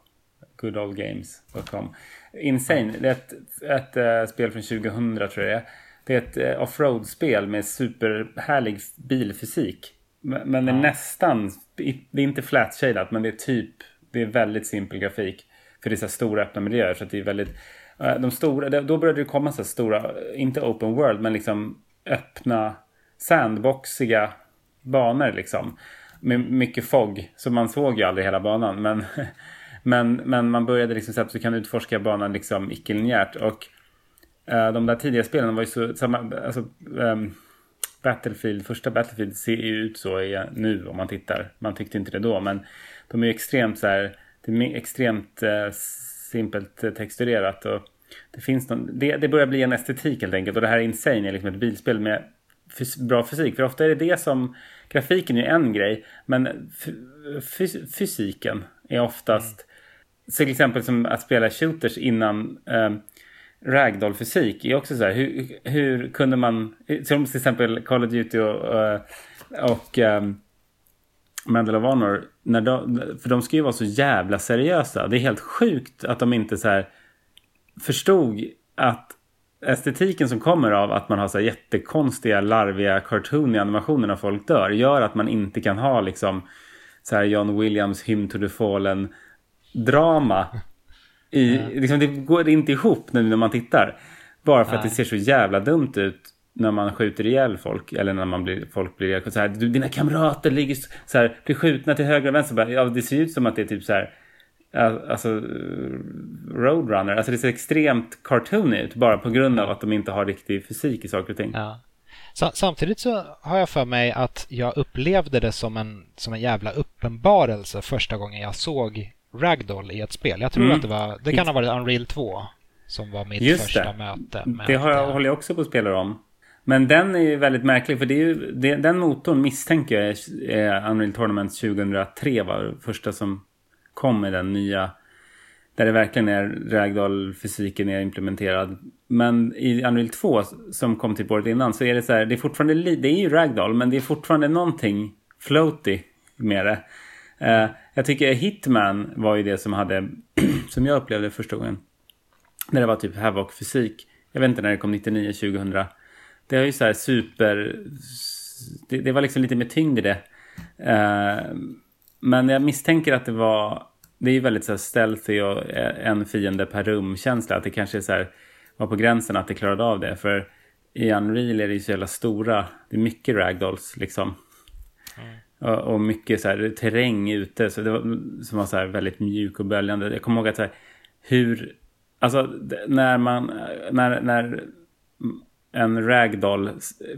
goodoldgames.com. Insane, det är ett, ett uh, spel från 2000 tror jag det är. Ett uh, offroad-spel med superhärlig bilfysik. Men, det är nästan, det är inte flat-shadat men det är typ, det är väldigt simpel grafik. För det är så stora öppna miljöer så det är väldigt de stora, då började det komma så stora, inte open world, men liksom öppna sandboxiga banor liksom. Med mycket fog, så man såg ju aldrig hela banan. Men, men, men man började liksom så att du kan utforska banan liksom icke-linjärt. Och de där tidiga spelen var ju så, samma, alltså, um, Battlefield, första Battlefield ser ju ut så nu om man tittar. Man tyckte inte det då, men de är ju extremt så här, det är extremt uh, simpelt eh, texturerat. Och det, finns någon, det, det börjar bli en estetik helt enkelt. Och det här Insane är liksom ett bilspel med fys bra fysik. För ofta är det det som... Grafiken är en grej. Men fys fysiken är oftast... Mm. Så till exempel som att spela shooters innan eh, ragdoll-fysik är också så här. Hur, hur kunde man... Som till exempel Call of Duty och, eh, och, um, Medal of Honor, när de, för de ska ju vara så jävla seriösa. Det är helt sjukt att de inte så här förstod att estetiken som kommer av att man har så här jättekonstiga, larviga, cartooniga animationer när folk dör gör att man inte kan ha liksom så här John Williams Hymn to the Fallen drama. I, mm. liksom, det går inte ihop när man tittar. Bara för Nej. att det ser så jävla dumt ut när man skjuter ihjäl folk eller när man blir, folk blir så här, dina kamrater ligger så här, blir skjutna till höger och vänster. Ja, det ser ut som att det är typ så här, alltså Roadrunner. Alltså det ser extremt cartoon ut bara på grund av att de inte har riktig fysik i saker och ting. Ja. Samtidigt så har jag för mig att jag upplevde det som en, som en jävla uppenbarelse första gången jag såg Ragdoll i ett spel. Jag tror mm. att det var, det kan ha varit Unreal 2 som var mitt Just första det. möte. Med det har jag, håller jag också på att spela om. Men den är ju väldigt märklig för det är ju, det, den motorn misstänker jag är Unreal Tournament 2003 var första som kom med den nya. Där det verkligen är ragdoll-fysiken är implementerad. Men i Unreal 2 som kom till året innan så är det så här, det är fortfarande, det är ju ragdoll men det är fortfarande någonting floaty med det. Uh, jag tycker Hitman var ju det som hade, som jag upplevde första gången. När det var typ Havoc-fysik. Jag vet inte när det kom, 99, 2000. Det är ju så här super... Det, det var liksom lite mer tyngd i det. Uh, men jag misstänker att det var... Det är ju väldigt så här stealthy och eh, en fiende per rum-känsla. Att det kanske är så här, var på gränsen att det klarade av det. För i Unreal är det ju så jävla stora. Det är mycket ragdolls liksom. Och, och, mycket så här terräng ute. Så det var, som var så här väldigt mjuk och böljande. Jag kommer ihåg att så här, hur... Alltså när man... När, när en ragdoll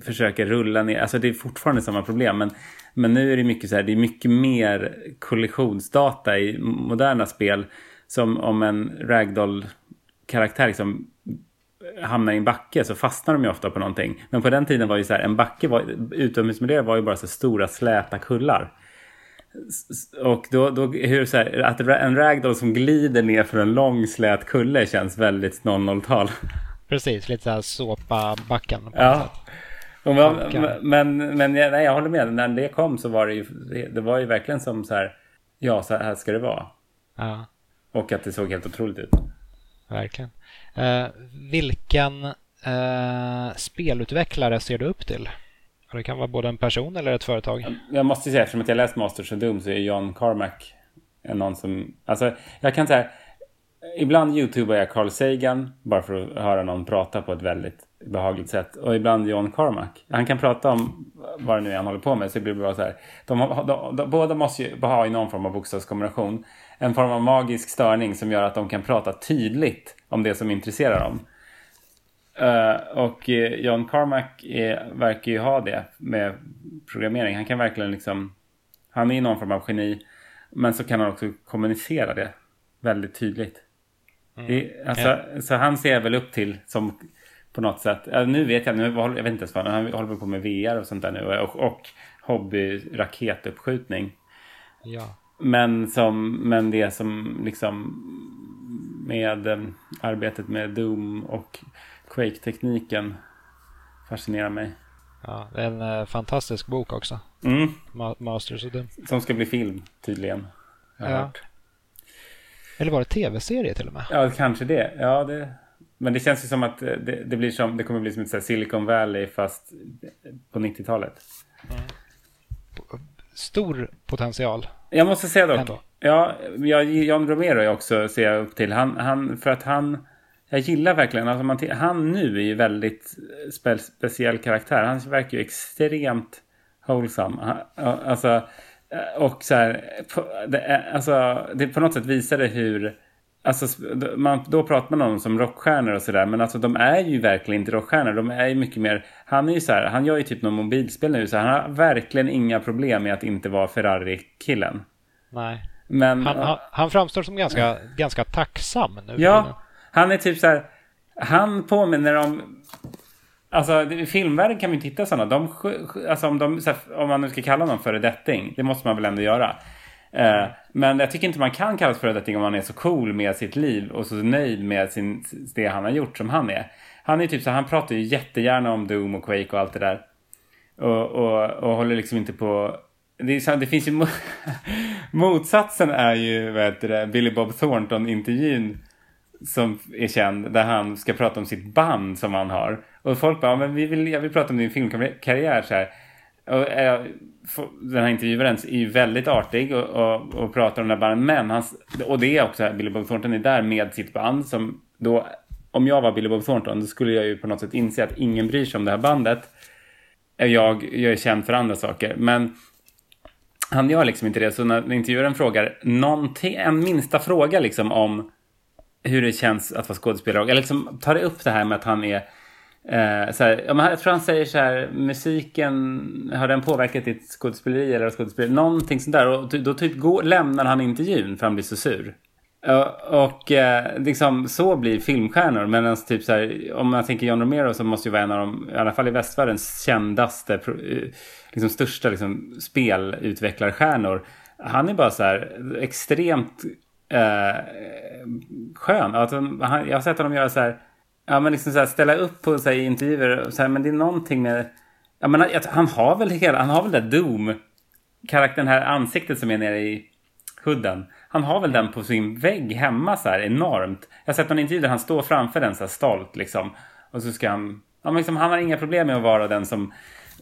försöker rulla ner. Alltså det är fortfarande samma problem. Men, men nu är det mycket så här, det är mycket mer kollisionsdata i moderna spel. Som om en ragdoll-karaktär liksom hamnar i en backe så fastnar de ju ofta på någonting. Men på den tiden var ju så här, en backe, var, utomhusmiljö var ju bara så stora släta kullar. Och då, då hur så här, att en ragdoll som glider ner för en lång slät kulle känns väldigt 00-tal. Precis, lite såhär såpa-backen. Ja. Man, men men nej, jag håller med. När det kom så var det ju, det var ju verkligen som så här, ja så här ska det vara. Ja. Och att det såg helt otroligt ut. Verkligen. Eh, vilken eh, spelutvecklare ser du upp till? Det kan vara både en person eller ett företag. Jag måste säga, eftersom jag läst Masters of Doom så är John Carmack någon som... Alltså, jag kan säga... Ibland youtubar jag Carl Sagan bara för att höra någon prata på ett väldigt behagligt sätt. Och ibland John Carmack. Han kan prata om vad det nu är han håller på med. Så det blir bara så här. De, de, de, båda måste ju ha i någon form av bokstavskombination. En form av magisk störning som gör att de kan prata tydligt om det som intresserar dem. Uh, och uh, John Carmack är, verkar ju ha det med programmering. Han kan verkligen liksom... Han är någon form av geni. Men så kan han också kommunicera det väldigt tydligt. Mm. Det, alltså, ja. Så han ser jag väl upp till som på något sätt. Nu vet jag, nu, jag vet inte ens vad, han håller på med VR och sånt där nu. Och, och hobby raketuppskjutning. Ja. Men, som, men det som liksom med eh, arbetet med Doom och Quake-tekniken fascinerar mig. Ja, det är en eh, fantastisk bok också. Mm. Ma Masters of Doom. Som ska bli film tydligen. Ja. Hört. Eller var det tv-serie till och med? Ja, kanske det. Ja, det... Men det känns ju som att det, det blir som, det kommer bli som ett Silicon Valley fast på 90-talet. Mm. Stor potential. Jag måste säga dock. Ändå. Ja, jag, John Romero är också, ser jag upp till. Han, han, för att han, jag gillar verkligen, alltså man, han nu är ju väldigt spe, speciell karaktär. Han verkar ju extremt wholesome. Alltså, och så här, det, alltså, det på något sätt visar det hur Alltså, man, då pratar man om dem som rockstjärnor och sådär. Men alltså de är ju verkligen inte rockstjärnor. De är ju mycket mer... Han är ju så här, han gör ju typ någon mobilspel nu. Så han har verkligen inga problem med att inte vara Ferrari-killen. Nej. Men, han, han, han, framstår som ganska, ganska tacksam nu. Ja, han är typ så här... Han påminner om... Alltså i filmvärlden kan vi titta sådana. De, alltså, om, de, om man nu ska kalla någon föredetting. Det måste man väl ändå göra. Eh, men jag tycker inte man kan kallas föredetting om man är så cool med sitt liv och så nöjd med sin, det han har gjort som han är. Han är typ så han pratar ju jättegärna om Doom och Quake och allt det där. Och, och, och håller liksom inte på det, är, det finns ju motsatsen är ju vad heter det, Billy Bob Thornton-intervjun som är känd där han ska prata om sitt band som han har. Och folk bara, men vi vill, jag vill prata om din filmkarriär så här. Och, äh, den här intervjuaren är ju väldigt artig och, och, och pratar om det här bandet. Men hans, och det är också Billy Bob Thornton är där med sitt band som då, om jag var Billy Bob Thornton då skulle jag ju på något sätt inse att ingen bryr sig om det här bandet. Jag, jag är känd för andra saker. Men han gör liksom inte det. Så när intervjuaren frågar någonting, en minsta fråga liksom om hur det känns att vara skådespelare. Eller liksom tar det upp det här med att han är eh, så här, jag tror han säger så här, musiken, har den påverkat ditt skådespeleri eller skådespeleri? Någonting sånt där. Och då typ går, lämnar han intervjun för han blir så sur. Och eh, liksom så blir filmstjärnor. Men alltså typ så här, om man tänker John Romero så måste ju vara en av de, i alla fall i västvärldens kändaste, eh, liksom största liksom, spelutvecklarstjärnor. Han är bara så här extremt eh, skön. Alltså, han, jag har sett honom göra så här, ja men liksom så här, ställa upp på så här, intervjuer. Så här, men det är någonting med, ja men han har väl hela, han har väl det Doom, karaktären här, ansiktet som är nere i hudden. Han har väl den på sin vägg hemma så här enormt. Jag har sett någon intervju där han står framför den så här stolt liksom. Och så ska han... Ja, men liksom, han har inga problem med att vara den som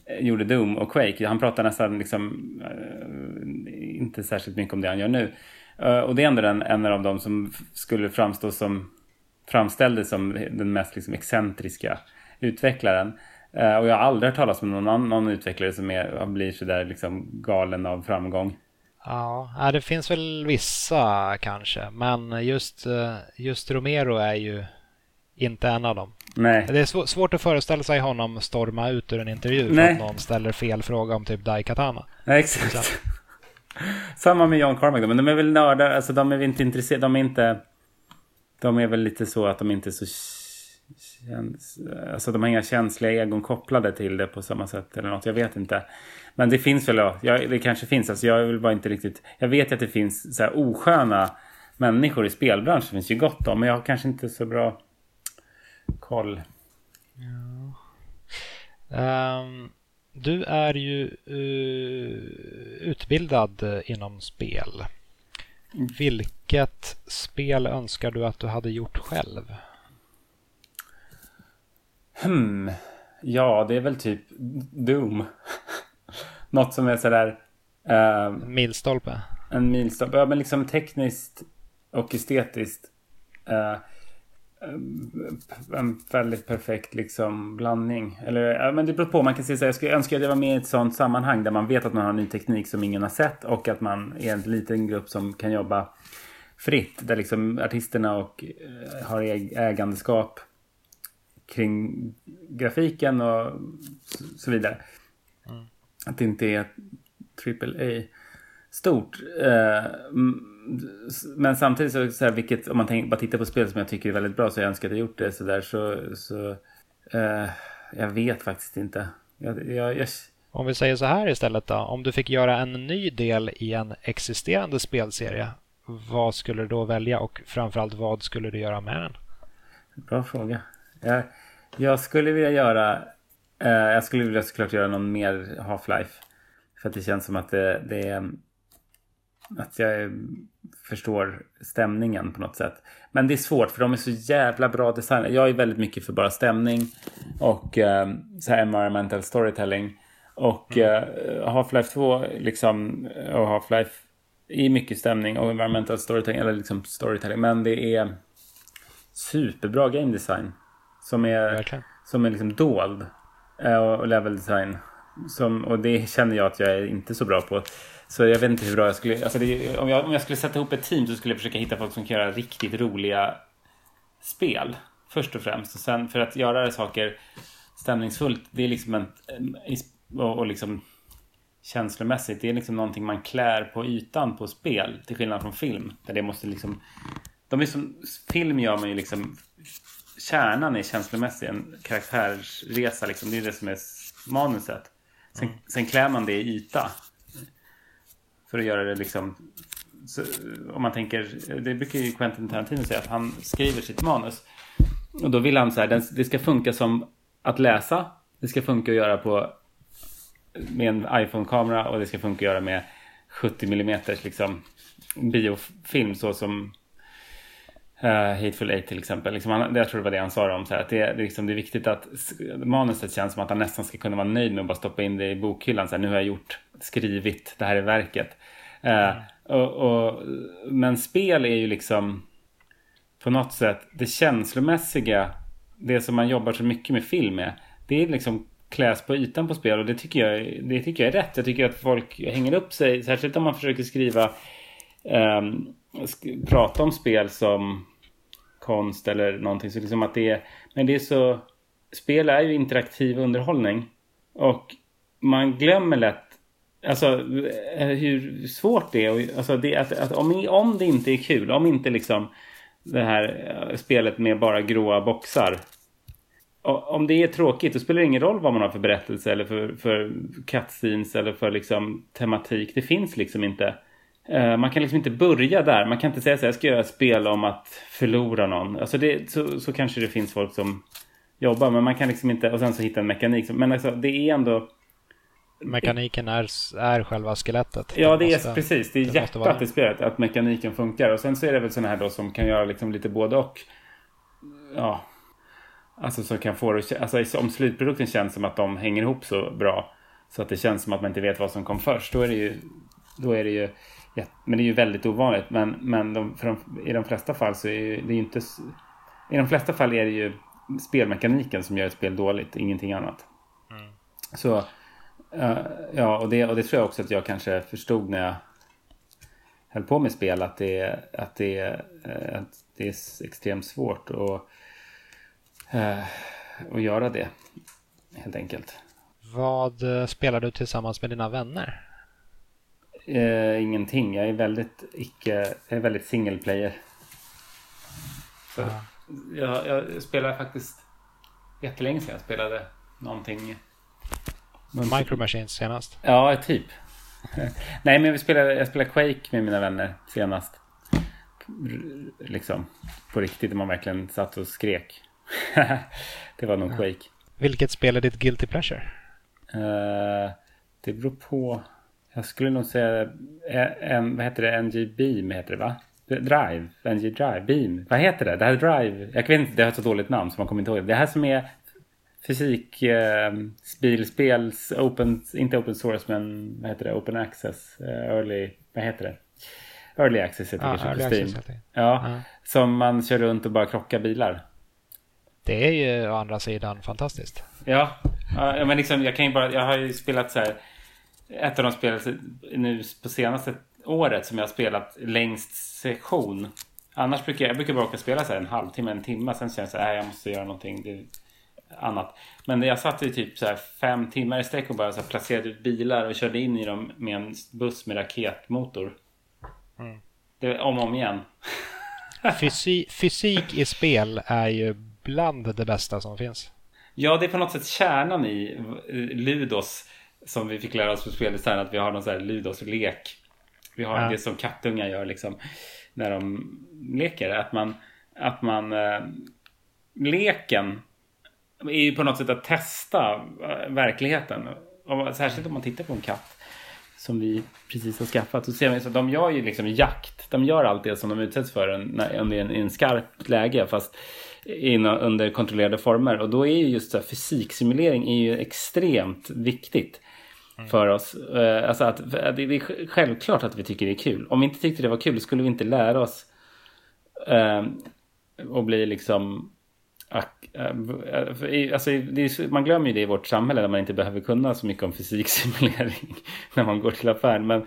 eh, gjorde Doom och Quake. Han pratar nästan liksom eh, inte särskilt mycket om det han gör nu. Eh, och det är ändå den, en av dem som skulle framstå som framställdes som den mest liksom, excentriska utvecklaren. Uh, och jag har aldrig hört talas om någon, någon utvecklare som är, blir sådär liksom galen av framgång. Ja, det finns väl vissa kanske, men just, eh, just Romero är ju inte en av dem. Nej. Det är svårt att föreställa sig honom storma ut ur en intervju för att någon ställer fel fråga om typ Daikatana. Nej, exakt. Samma med John Carmack, men de är väl nördar, alltså de är inte intresserade, de är inte... De är väl lite så att de inte är så... Känns, alltså de har inga känsliga egon kopplade till det på samma sätt eller något, jag vet inte. Men det finns väl, ja, det kanske finns, alltså jag vill bara inte riktigt... Jag vet att det finns så här osköna människor i spelbranschen, det finns ju gott om, men jag har kanske inte så bra koll. Ja. Um, du är ju uh, utbildad eh, inom spel. Vilket spel önskar du att du hade gjort själv? Hmm. Ja, det är väl typ Doom. Något som är sådär... Uh, milstolpe? En milstolpe. Ja, men liksom tekniskt och estetiskt. Uh, en väldigt perfekt liksom blandning. Eller ja, men det beror på. Man kan säga så här, jag skulle önska att jag var med i ett sånt sammanhang där man vet att man har ny teknik som ingen har sett och att man är en liten grupp som kan jobba fritt. Där liksom artisterna och eh, har ägandeskap kring grafiken och så vidare. Mm. Att det inte är triple A stort. Eh, men samtidigt så, så här, vilket, om man tänk, bara tittar på spel som jag tycker är väldigt bra så jag önskar att jag gjort det så där så, så uh, jag vet faktiskt inte. Jag, jag, jag... Om vi säger så här istället då. Om du fick göra en ny del i en existerande spelserie. Vad skulle du då välja och framförallt vad skulle du göra med den? Bra fråga. Jag, jag skulle vilja göra uh, Jag skulle vilja såklart göra någon mer Half-Life. För att det känns som att det, det är att jag förstår stämningen på något sätt. Men det är svårt för de är så jävla bra designade. Jag är väldigt mycket för bara stämning och eh, så här environmental storytelling. Och mm. eh, Half-Life 2 liksom och Half-Life är mycket stämning och environmental storytelling eller liksom storytelling. Men det är superbra game design som är, som är liksom dold eh, och level design. Som, och det känner jag att jag är inte så bra på. Så jag vet inte hur bra jag skulle... Alltså det, om, jag, om jag skulle sätta ihop ett team så skulle jag försöka hitta folk som kan göra riktigt roliga spel. Först och främst. Och sen för att göra saker stämningsfullt. Det är liksom en... Och, och liksom känslomässigt. Det är liksom någonting man klär på ytan på spel. Till skillnad från film. Där det måste liksom... De är som, film gör man ju liksom... Kärnan är känslomässig. En karaktärsresa liksom. Det är det som är manuset. Sen, mm. sen klär man det i yta. För att göra det liksom... Så, om man tänker, det brukar ju Quentin Tarantino säga att han skriver sitt manus. Och då vill han så här, det ska funka som att läsa. Det ska funka att göra på med en iPhone-kamera och det ska funka att göra med 70 mm liksom biofilm så som uh, Hateful Eight till exempel. Liksom han, jag tror det var det han sa om så här, att det, det, liksom, det är viktigt att manuset känns som att han nästan ska kunna vara nöjd med att bara stoppa in det i bokhyllan. Så här, nu har jag gjort, skrivit det här i verket. Eh, och, och, men spel är ju liksom på något sätt det känslomässiga, det som man jobbar så mycket med film med. Det är liksom kläs på ytan på spel och det tycker jag, det tycker jag är rätt. Jag tycker att folk hänger upp sig, särskilt om man försöker skriva um, prata om spel som konst eller någonting. Så liksom att det är, men det är så... Spel är ju interaktiv underhållning. Och man glömmer lätt Alltså eh, hur svårt det är. Alltså det, att, att om, om det inte är kul, om inte liksom det här eh, spelet med bara gråa boxar. Om det är tråkigt, då spelar det ingen roll vad man har för berättelse eller för, för cutscenes eller för liksom tematik. Det finns liksom inte. Eh, man kan liksom inte börja där. Man kan inte säga så här, jag ska göra ett spel om att förlora någon. Alltså det, så, så kanske det finns folk som jobbar, men man kan liksom inte, och sen så hitta en mekanik. Men alltså det är ändå... Mekaniken är, är själva skelettet. Ja, det, måste, är precis. Det är det hjärtat i spelet, att mekaniken funkar. Och sen så är det väl sådana här då som kan göra liksom lite både och. Ja. Alltså som kan få det, alltså om slutprodukten känns som att de hänger ihop så bra. Så att det känns som att man inte vet vad som kom först. Då är det ju, då är det ju Ja, men det är ju väldigt ovanligt. Men, men de, de, i de flesta fall så är det ju inte... I de flesta fall är det ju spelmekaniken som gör ett spel dåligt, ingenting annat. Mm. Så uh, ja, och det, och det tror jag också att jag kanske förstod när jag höll på med spel att det, att det, uh, att det är extremt svårt. Och eh, och göra det. Helt enkelt. Vad eh, spelar du tillsammans med dina vänner? Eh, ingenting. Jag är väldigt icke, jag är väldigt single player. Så, ja. jag, jag spelade faktiskt jättelänge sedan jag spelade någonting. Micro Machines senast? Ja, typ. Nej, men vi spelade, jag spelade Quake med mina vänner senast. Liksom på riktigt, man verkligen satt och skrek. det var nog Quake. Vilket spel är ditt Guilty Pleasure? Uh, det beror på. Jag skulle nog säga, en, vad heter det, NG Beam heter det va? Drive, NG Drive, Beam. Vad heter det? Det här Drive. Jag vet inte, det har ett så dåligt namn så man kommer inte ihåg. Det här som är fysik, eh, open, inte open source men vad heter det, open access, eh, early, vad heter det? Early access heter det kanske på Steam. Access, ja, ja, som man kör runt och bara krockar bilar. Det är ju å andra sidan fantastiskt. Ja, ja men liksom, jag kan ju bara, jag har ju spelat så här, ett av de spel nu på senaste året som jag har spelat längst session. Annars brukar jag, jag brukar bara åka spela så här en halvtimme, en timme. Sen känner jag så här, jag måste göra någonting det, annat. Men jag satt i typ så här fem timmar i sträck och bara så placerade ut bilar och körde in i dem med en buss med raketmotor. Mm. Det, om och om igen. Fysi fysik i spel är ju bland det bästa som finns. Ja, det är på något sätt kärnan i Ludos som vi fick lära oss på speldesign att vi har någon sån här Ludos-lek. Vi har ja. det som kattungar gör liksom när de leker. Att man, att man äh, leken är ju på något sätt att testa äh, verkligheten. Särskilt om man tittar på en katt som vi precis har skaffat. Så ser man att de gör ju liksom jakt. De gör allt det som de utsätts för under en, en skarpt läge. Fast in, under kontrollerade former. Och då är ju just så här, fysiksimulering är ju extremt viktigt mm. för oss. Uh, alltså att, det är självklart att vi tycker det är kul. Om vi inte tyckte det var kul skulle vi inte lära oss uh, och bli liksom alltså, är, man glömmer ju det i vårt samhälle där man inte behöver kunna så mycket om fysiksimulering när man går till affären. Men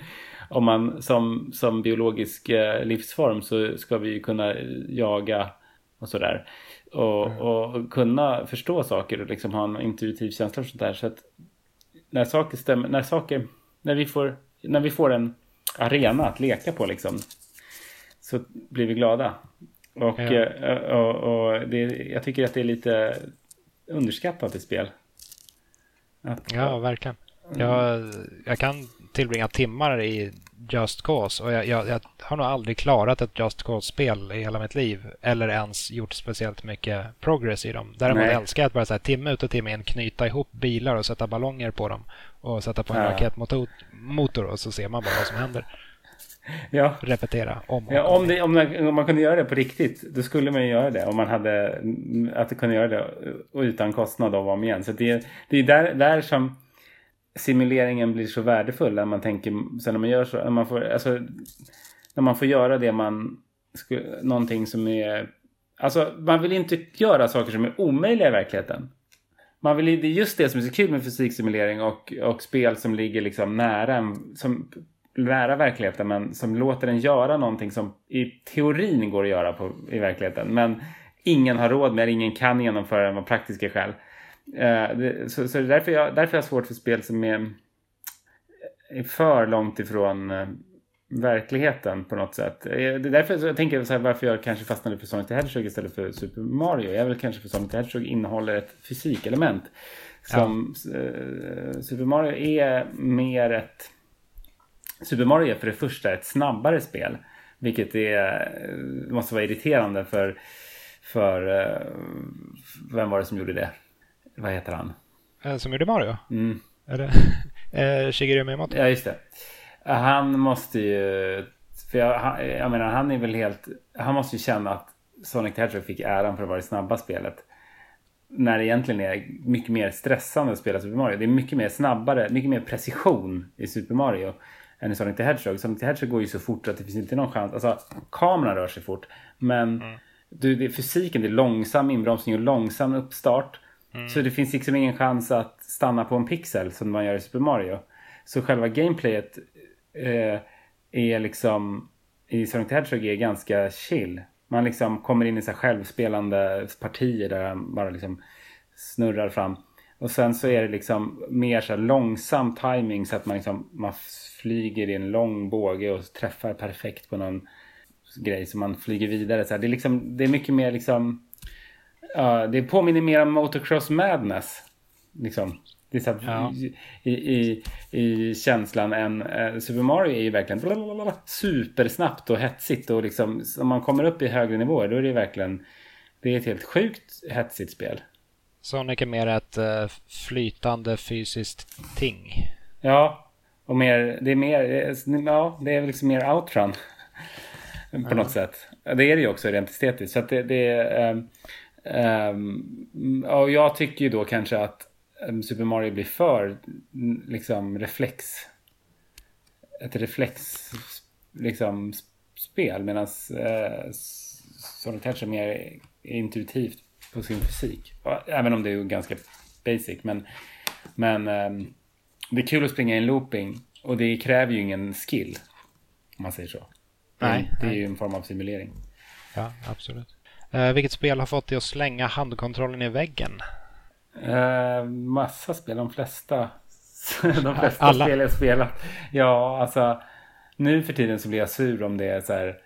om man som, som biologisk livsform så ska vi kunna jaga och sådär. Och, mm. och kunna förstå saker och liksom ha en intuitiv känsla för sånt där. Så att när saker stämmer, när saker, när vi får, när vi får en arena att leka på liksom. Så blir vi glada. Och, ja. Eh, och, och det, jag tycker att det är lite underskattat i spel. Att, ja, verkligen. Jag, jag kan tillbringa timmar i Just Cause och jag, jag, jag har nog aldrig klarat ett Just Cause-spel i hela mitt liv eller ens gjort speciellt mycket progress i dem. Däremot Nej. älskar jag att bara så här, timme ut och timme in knyta ihop bilar och sätta ballonger på dem och sätta på en ja. raketmotor och så ser man bara vad som händer. Ja. Repetera om och ja, om, det, om, man, om man kunde göra det på riktigt, då skulle man ju göra det. Om man hade att det kunde göra det utan kostnad av om igen. Så det, det är där, där som simuleringen blir så värdefull när man tänker, sen när man gör så, när man får, alltså, när man får göra det man, någonting som är, alltså man vill inte göra saker som är omöjliga i verkligheten. Man vill, det är just det som är så kul med fysiksimulering och, och spel som ligger liksom nära, som, nära verkligheten men som låter en göra någonting som i teorin går att göra på, i verkligheten. Men ingen har råd med det, ingen kan genomföra det av praktiska skäl. Eh, det, så, så det är därför jag, därför jag har svårt för spel som är, är för långt ifrån eh, verkligheten på något sätt. Eh, det är därför jag tänker så här, varför jag kanske fastnade för Sonic the Hedgehog istället för Super Mario. Jag är väl kanske för Sonic the Hedgehog innehåller ett fysikelement. Som ja. Super Mario är mer ett... Super Mario är för det första ett snabbare spel. Vilket är, måste vara irriterande för, för uh, vem var det som gjorde det? vad heter han? Eh, som gjorde Mario? Mm. Är det eh, Shigeru Miyamoto? Ja, just det. Han måste ju... För jag, jag menar, han är väl helt... Han måste ju känna att Sonic the Hedgehog fick äran för att vara det snabba spelet. När det egentligen är mycket mer stressande att spela Super Mario. Det är mycket mer snabbare, mycket mer precision i Super Mario än i Sonic the Hedgehog. Sonic the Hedgehog går ju så fort att det finns inte någon chans. Alltså, kameran rör sig fort. Men mm. du, det, fysiken, det är långsam inbromsning och långsam uppstart. Mm. Så det finns liksom ingen chans att stanna på en pixel som man gör i Super Mario. Så själva gameplayet eh, är liksom i Sonic the Hedgehog är ganska chill. Man liksom kommer in i så självspelande partier där han bara liksom snurrar fram. Och sen så är det liksom mer så långsam timing så att man, liksom, man flyger i en lång båge och träffar perfekt på någon grej så man flyger vidare. Så här. Det, är liksom, det är mycket mer liksom... Uh, det påminner mer om Motocross Madness. Liksom. Det är så ja. i, i, i känslan än uh, Super Mario är ju verkligen blablabla, supersnabbt och hetsigt. Och liksom, om man kommer upp i högre nivåer då är det verkligen... Det är ett helt sjukt hetsigt spel. Sonic är mer ett uh, flytande fysiskt ting. Ja, och mer, det är mer, ja, det är liksom mer outrun. på mm. något sätt. Det är det ju också rent estetiskt. Så att det, det är, um, um, och jag tycker ju då kanske att um, Super Mario blir för liksom reflex. Ett reflex liksom spel medan uh, Sonic Touch är mer intuitivt på sin fysik. Även om det är ganska basic. Men, men um, det är kul att springa i en looping och det kräver ju ingen skill. Om man säger så. Nej, det är nej. ju en form av simulering. Ja, absolut. Uh, vilket spel har fått dig att slänga handkontrollen i väggen? Uh, massa spel, de flesta. de flesta Alla. spel jag spelat. Ja, alltså. Nu för tiden så blir jag sur om det är så här.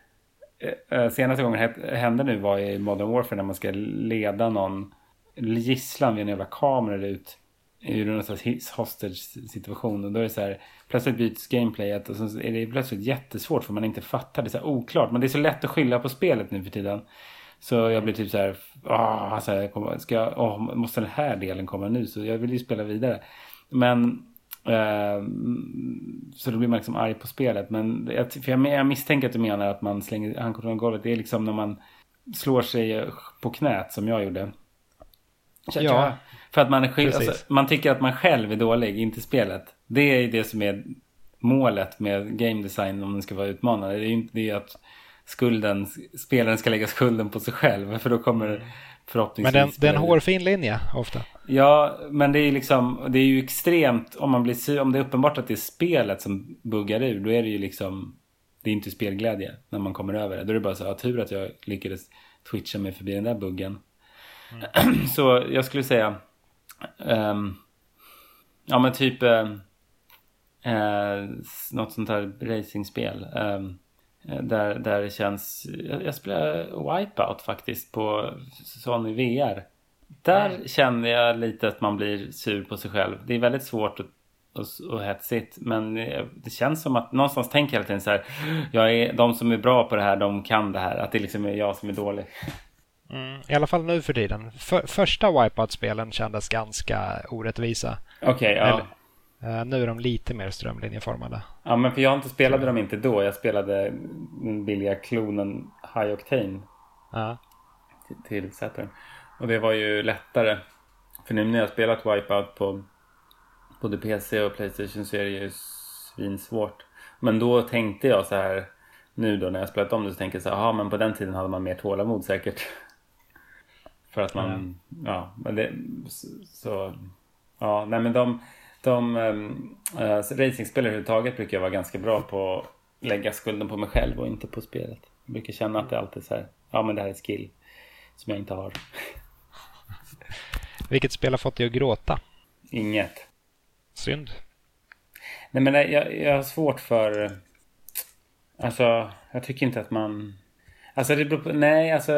Eh, eh, senaste gången det hände nu var i Modern Warfare när man ska leda någon gisslan vid en jävla kamera ut ur någon slags hostage situation. Och då är det så här, plötsligt byts gameplayet och så är det plötsligt jättesvårt för man inte fattar. Det är så här oklart. Men det är så lätt att skylla på spelet nu för tiden. Så jag blir typ så här, ah, åh, här, ska jag, åh, måste den här delen komma nu? Så jag vill ju spela vidare. Men så då blir man liksom arg på spelet. Men jag, för jag, jag misstänker att du menar att man slänger handkontrollen i golvet. Det är liksom när man slår sig på knät som jag gjorde. Ja. För att man, är, alltså, man tycker att man själv är dålig, inte spelet. Det är det som är målet med game design om den ska vara utmanande. Det är ju inte det att skulden, spelaren ska lägga skulden på sig själv. För då kommer förhoppningsvis... Men det är en hårfin linje ofta. Ja, men det är liksom, det är ju extremt, om man blir om det är uppenbart att det är spelet som buggar ur, då är det ju liksom, det är inte spelglädje när man kommer över det. Då är det bara så, att tur att jag lyckades twitcha mig förbi den där buggen. Mm. Så jag skulle säga um, Ja men typ uh, Något sånt här racingspel um, där, där det känns Jag, jag spelar Wipeout faktiskt på Sony VR Där mm. känner jag lite att man blir sur på sig själv Det är väldigt svårt att och, och hetsigt. Men det känns som att någonstans tänker jag hela tiden så här. Jag är, de som är bra på det här, de kan det här. Att det liksom är jag som är dålig. Mm, I alla fall nu för tiden. För, första Wipeout-spelen kändes ganska orättvisa. Okej, okay, ja. Nu är de lite mer strömlinjeformade. Ja, men för jag inte spelade dem inte då. Jag spelade den billiga klonen High Octane. Ja. Till, till Saturn. Och det var ju lättare. För nu när jag spelat Wipeout på både PC och Playstation så är det ju svinsvårt. Men då tänkte jag så här nu då när jag spelat om det så tänker jag så här, men på den tiden hade man mer tålamod säkert. För att man, mm. ja, men det, så, ja, nej men de, de äh, racingspel överhuvudtaget brukar jag vara ganska bra på att lägga skulden på mig själv och inte på spelet. Jag brukar känna att det alltid är så här, ja men det här är skill som jag inte har. Vilket spel har fått dig att gråta? Inget. Synd. Nej men jag, jag har svårt för, alltså jag tycker inte att man Alltså det beror på, nej alltså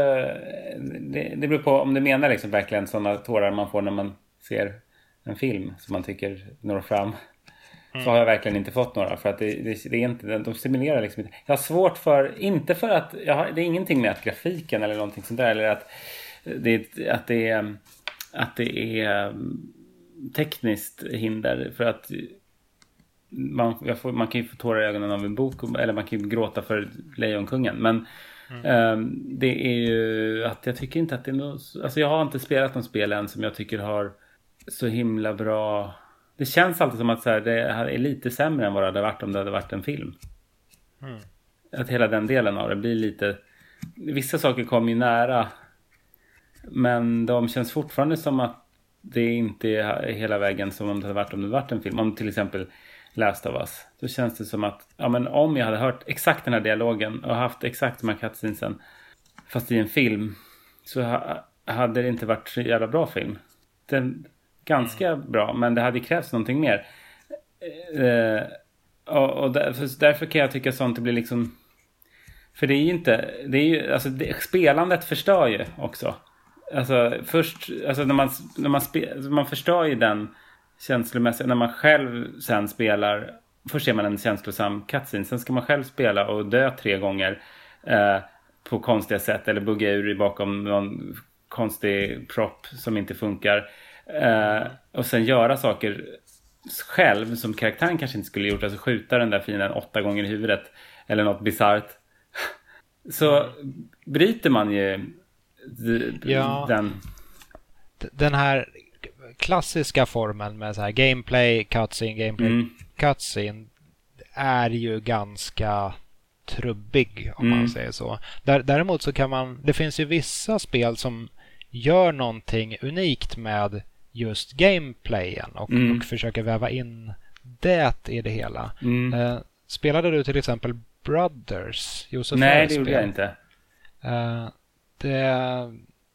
det, det beror på om du menar liksom verkligen sådana tårar man får när man ser en film som man tycker når fram. Mm. Så har jag verkligen inte fått några för att det, det, det, är inte, de stimulerar liksom inte. Jag har svårt för, inte för att, jag har, det är ingenting med att grafiken eller någonting sånt där eller att det, att det är, att det är um, tekniskt hinder för att man, får, man kan ju få tårar i ögonen av en bok eller man kan ju gråta för Lejonkungen men Mm. Ehm, det är ju att jag tycker inte att det är något, alltså jag har inte spelat något spel än som jag tycker har så himla bra det känns alltid som att så här, det är lite sämre än vad det hade varit om det hade varit en film. Mm. Att hela den delen av det blir lite... Vissa saker kommer ju nära. Men de känns fortfarande som att det inte är hela vägen som om det hade varit om det hade varit en film. Om till exempel Last of Us. Då känns det som att ja, men om jag hade hört exakt den här dialogen och haft exakt de här cutscenesen fast i en film, så ha, hade det inte varit så jävla bra film. Den, ganska mm. bra, men det hade krävts någonting mer. Eh, och, och därför, därför, kan jag tycka sånt blir liksom... För det är ju inte... Det är ju, alltså, det, spelandet förstör ju också. Alltså först, alltså när man, när man, spe, man förstör ju den känslomässigt, när man själv sen spelar, först ser man en känslosam cutscene, sen ska man själv spela och dö tre gånger eh, på konstiga sätt eller bugga ur bakom någon konstig prop som inte funkar. Eh, och sen göra saker själv som karaktären kanske inte skulle gjort, alltså skjuta den där fienden åtta gånger i huvudet eller något bisarrt. Så bryter man ju ja, den. Den här klassiska formen med så här gameplay, cutscene, gameplay, mm. cutscene är ju ganska trubbig om mm. man säger så. Däremot så kan man, det finns ju vissa spel som gör någonting unikt med just gameplayen och, mm. och försöker väva in det i det hela. Mm. Uh, spelade du till exempel Brothers? Josef Nej, det gjorde jag inte. Uh, det,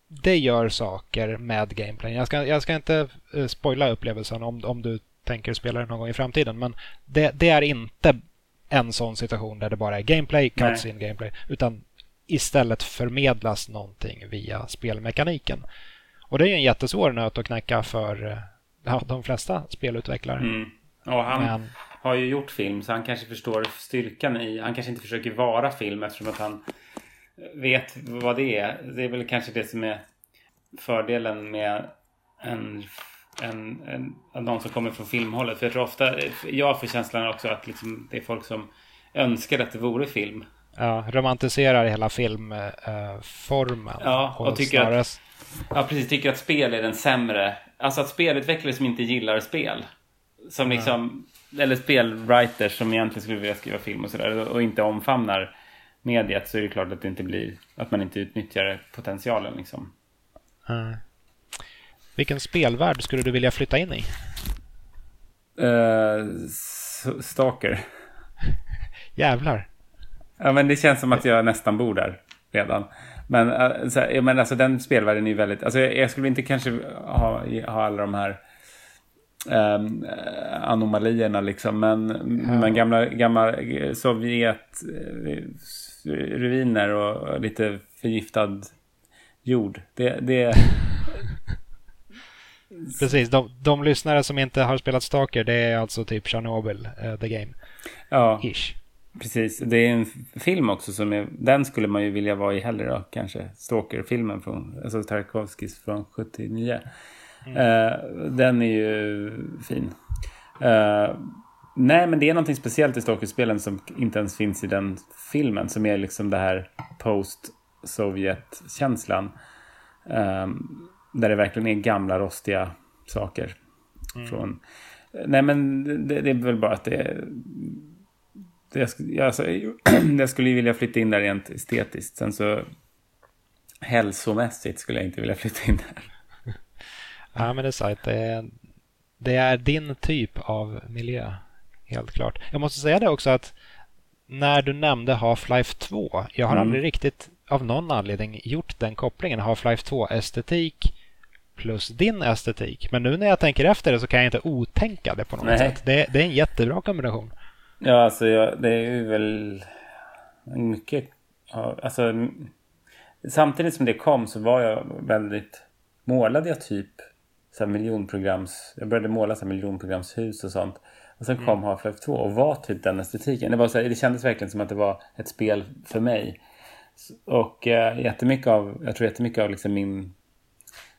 det gör saker med gameplayen. Jag ska, jag ska inte uh, spoila upplevelsen om, om du tänker spela det någon gång i framtiden. Men det, det är inte en sån situation där det bara är gameplay, cutscene gameplay. Utan istället förmedlas någonting via spelmekaniken. Och det är ju en jättesvår nöt att knäcka för eh, ja, de flesta spelutvecklare. Mm. Och han Men... har ju gjort film så han kanske förstår styrkan i... Han kanske inte försöker vara film eftersom att han vet vad det är. Det är väl kanske det som är fördelen med en, en, en, någon som kommer från filmhållet. För jag tror ofta, jag får känslan också att liksom, det är folk som önskar att det vore film. Ja, romantiserar hela filmformen. Uh, ja, och, och tycker snarare... att Ja, precis. Tycker att spel är den sämre. Alltså att spelutvecklare som inte gillar spel. Som liksom, ja. eller spelwriters som egentligen skulle vilja skriva film och sådär. Och inte omfamnar mediet så är det klart att det inte blir, att man inte utnyttjar potentialen liksom. Mm. Vilken spelvärld skulle du vilja flytta in i? Uh, stalker. Jävlar. Ja, men det känns som att jag nästan bor där redan. Men, alltså, men alltså den spelvärlden är ju väldigt... Alltså jag, jag skulle inte kanske ha, ha alla de här um, anomalierna liksom. Men, mm. men gamla, gamla Sovjet ruiner och lite förgiftad jord. Det... det... Precis, de, de lyssnare som inte har spelat Stalker det är alltså typ Chernobyl, uh, the game. Ja. Ish. Precis, det är en film också som är, den skulle man ju vilja vara i hellre då, kanske. Stalker-filmen från, alltså Tarkovskis från 79. Mm. Uh, den är ju fin. Uh, nej, men det är någonting speciellt i Stalker-spelen som inte ens finns i den filmen. Som är liksom det här post-Sovjet-känslan. Um, där det verkligen är gamla rostiga saker. Mm. Från, nej, men det, det är väl bara att det är det, jag, alltså, jag skulle vilja flytta in där rent estetiskt. Sen så hälsomässigt skulle jag inte vilja flytta in där. Ja, men det är sant. Det är, det är din typ av miljö. Helt klart. Jag måste säga det också att när du nämnde Half-Life 2. Jag har mm. aldrig riktigt av någon anledning gjort den kopplingen. Half-Life 2-estetik plus din estetik. Men nu när jag tänker efter det så kan jag inte otänka det på något Nej. sätt. Det, det, är en jättebra kombination. Ja, alltså jag, det är ju väl mycket... Alltså, samtidigt som det kom så var jag väldigt... Målade jag typ så miljonprograms... Jag började måla så miljonprogramshus och sånt. Och sen kom mm. Half-Life 2 och var typ den estetiken. Det, var så här, det kändes verkligen som att det var ett spel för mig. Och eh, jättemycket av, jag tror jättemycket av liksom min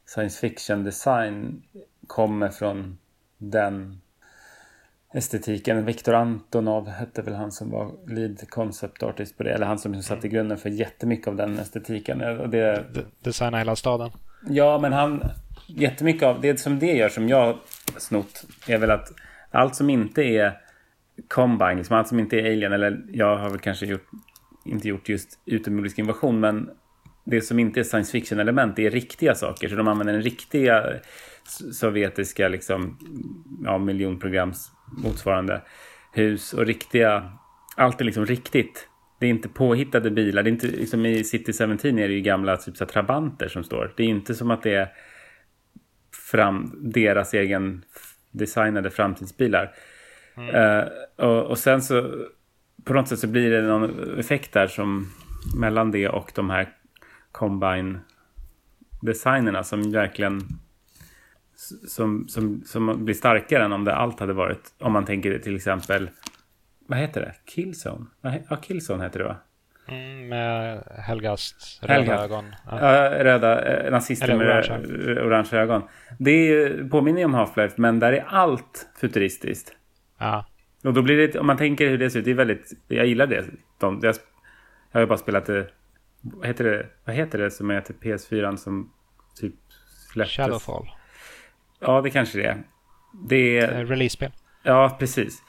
science fiction design kommer från den estetiken. Viktor Antonov hette väl han som var lead concept artist på det. Eller han som liksom satte grunden för jättemycket av den estetiken. Och det... Designa hela staden. Ja, men han... Jättemycket av det som det gör som jag snott är väl att allt som inte är Combine, liksom allt som inte är Alien, eller jag har väl kanske gjort, inte gjort just utomjordisk invasion, men det som inte är science fiction element, det är riktiga saker. Så de använder den riktiga sovjetiska liksom, ja, miljonprograms motsvarande hus och riktiga, allt är liksom riktigt. det är inte påhittade bilar. Det är inte, liksom I City 17 är det ju gamla typ så trabanter som står. Det är inte som att det är fram, deras egen designade framtidsbilar. Mm. Uh, och, och, sen så på något sätt så blir det någon effekt där som mellan det och de här combine designerna som verkligen som, som, som blir starkare än om det allt hade varit. Om man tänker till exempel, vad heter det? Killzone? Ja, Killzone heter det va? Mm, med Helgast röda Helgast. ögon. Ja. ja röda, eh, nazister Eller med orange. orange ögon. Det är, påminner ju om Half-Life, men där är allt futuristiskt. Ja. Och då blir det, om man tänker hur det ser ut, det är väldigt, jag gillar det. De, jag, jag har ju bara spelat det, vad heter det, vad heter det som är till PS4 som typ släpptes? Shadowfall. Ja, det kanske det är. Det är... Release-spel. Ja, precis.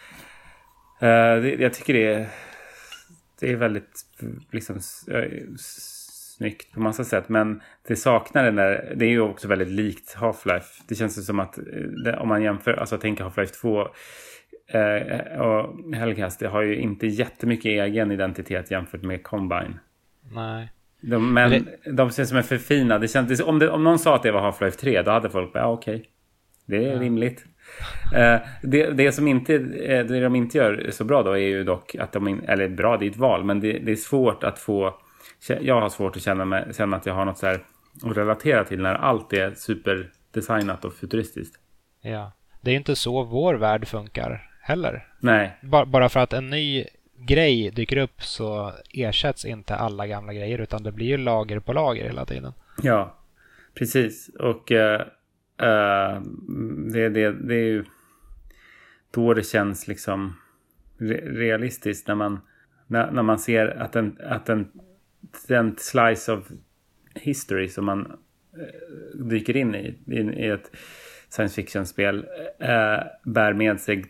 Uh, det, jag tycker det är, det är väldigt liksom, snyggt på massa sätt. Men det saknar den där, det är ju också väldigt likt Half-Life. Det känns som att om man jämför, alltså tänker Half-Life 2 eh, och Hellcast, det har ju inte jättemycket egen identitet jämfört med Combine. Nej. De, men det... de känns som är för fina. Det känns, om, det, om någon sa att det var Half-Life 3, då hade folk bara, ja okej. Okay. Det är ja. rimligt. Uh, det, det, som inte, eh, det de inte gör så bra då är ju dock att de, eller bra det är ett val, men det, det är svårt att få, jag har svårt att känna, mig, känna att jag har något så här att relatera till när allt är superdesignat och futuristiskt. Ja, det är inte så vår värld funkar heller. Nej. Bara för att en ny grej dyker upp så ersätts inte alla gamla grejer utan det blir ju lager på lager hela tiden. Ja, precis. Och uh, uh, det, det, det är ju då det känns liksom realistiskt när man, när, när man ser att en, att en den slice of history som man uh, dyker in i, i, i ett science fiction-spel bär med sig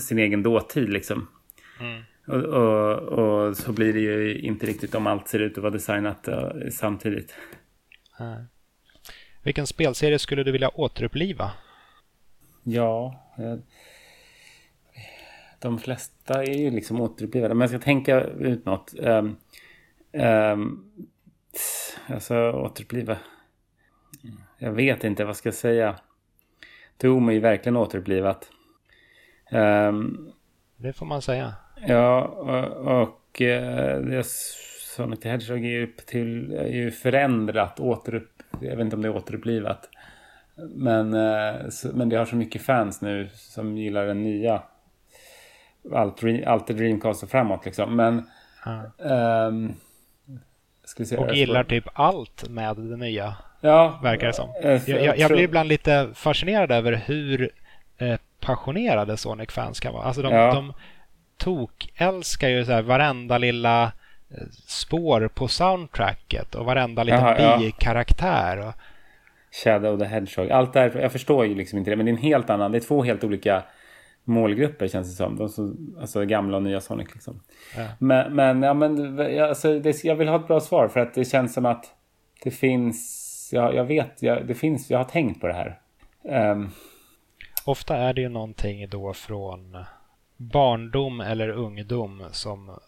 sin egen dåtid liksom. Mm. Och, och, och, så blir det ju inte riktigt om allt ser ut att vara designat uh, samtidigt. Mm. Vilken spelserie skulle du vilja återuppliva? Ja, de flesta är ju liksom återupplivade. Men jag ska tänka ut något. Um, um, alltså återuppliva. Jag vet inte vad ska jag säga. Doom är ju verkligen återupplivat. Um, det får man säga. Ja, och, och uh, Sonic the Hedgehog är ju, till, är ju förändrat, återupp, jag vet inte om det är återupplivat. Men, så, men det har så mycket fans nu som gillar den nya. Allt, allt Dreamcast och framåt liksom. Men... Um, och gillar typ allt med det nya. Ja. Verkar det som. Jag, jag, jag blir ibland lite fascinerad över hur eh, passionerade Sonic-fans kan vara. Alltså de, ja. de tok älskar ju så här varenda lilla eh, spår på soundtracket och varenda liten Jaha, bikaraktär. Och... Shadow the Hedgehog. Allt där, jag förstår ju liksom inte det, men det är en helt annan, det är två helt olika målgrupper känns det som. De som alltså gamla och nya Sonic liksom. Ja. Men, men, ja, men alltså, det, jag vill ha ett bra svar för att det känns som att det finns, jag, jag vet, jag, det finns, jag har tänkt på det här. Um, Ofta är det ju någonting då från barndom eller ungdom som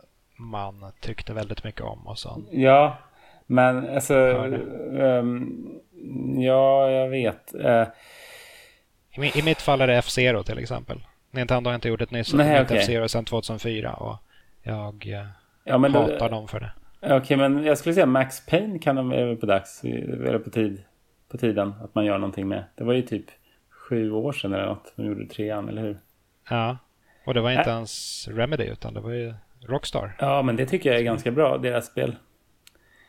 man tyckte väldigt mycket om och så. Ja, men alltså... Um, ja, jag vet. Uh, I, I, mitt fall är det F-Zero till exempel. Nintendo har inte gjort ett nyss Nej, okay. F-Zero sedan 2004 och jag uh, ja, men hatar då, dem för det. Okej, okay, men jag skulle säga Max Payne kan de är på dags, eller på tid, på tiden att man gör någonting med. Det var ju typ sju år sedan eller något. De gjorde trean, eller hur? Ja, och det var inte Ä ens Remedy utan det var ju Rockstar. Ja, men det tycker jag är ganska bra, deras spel.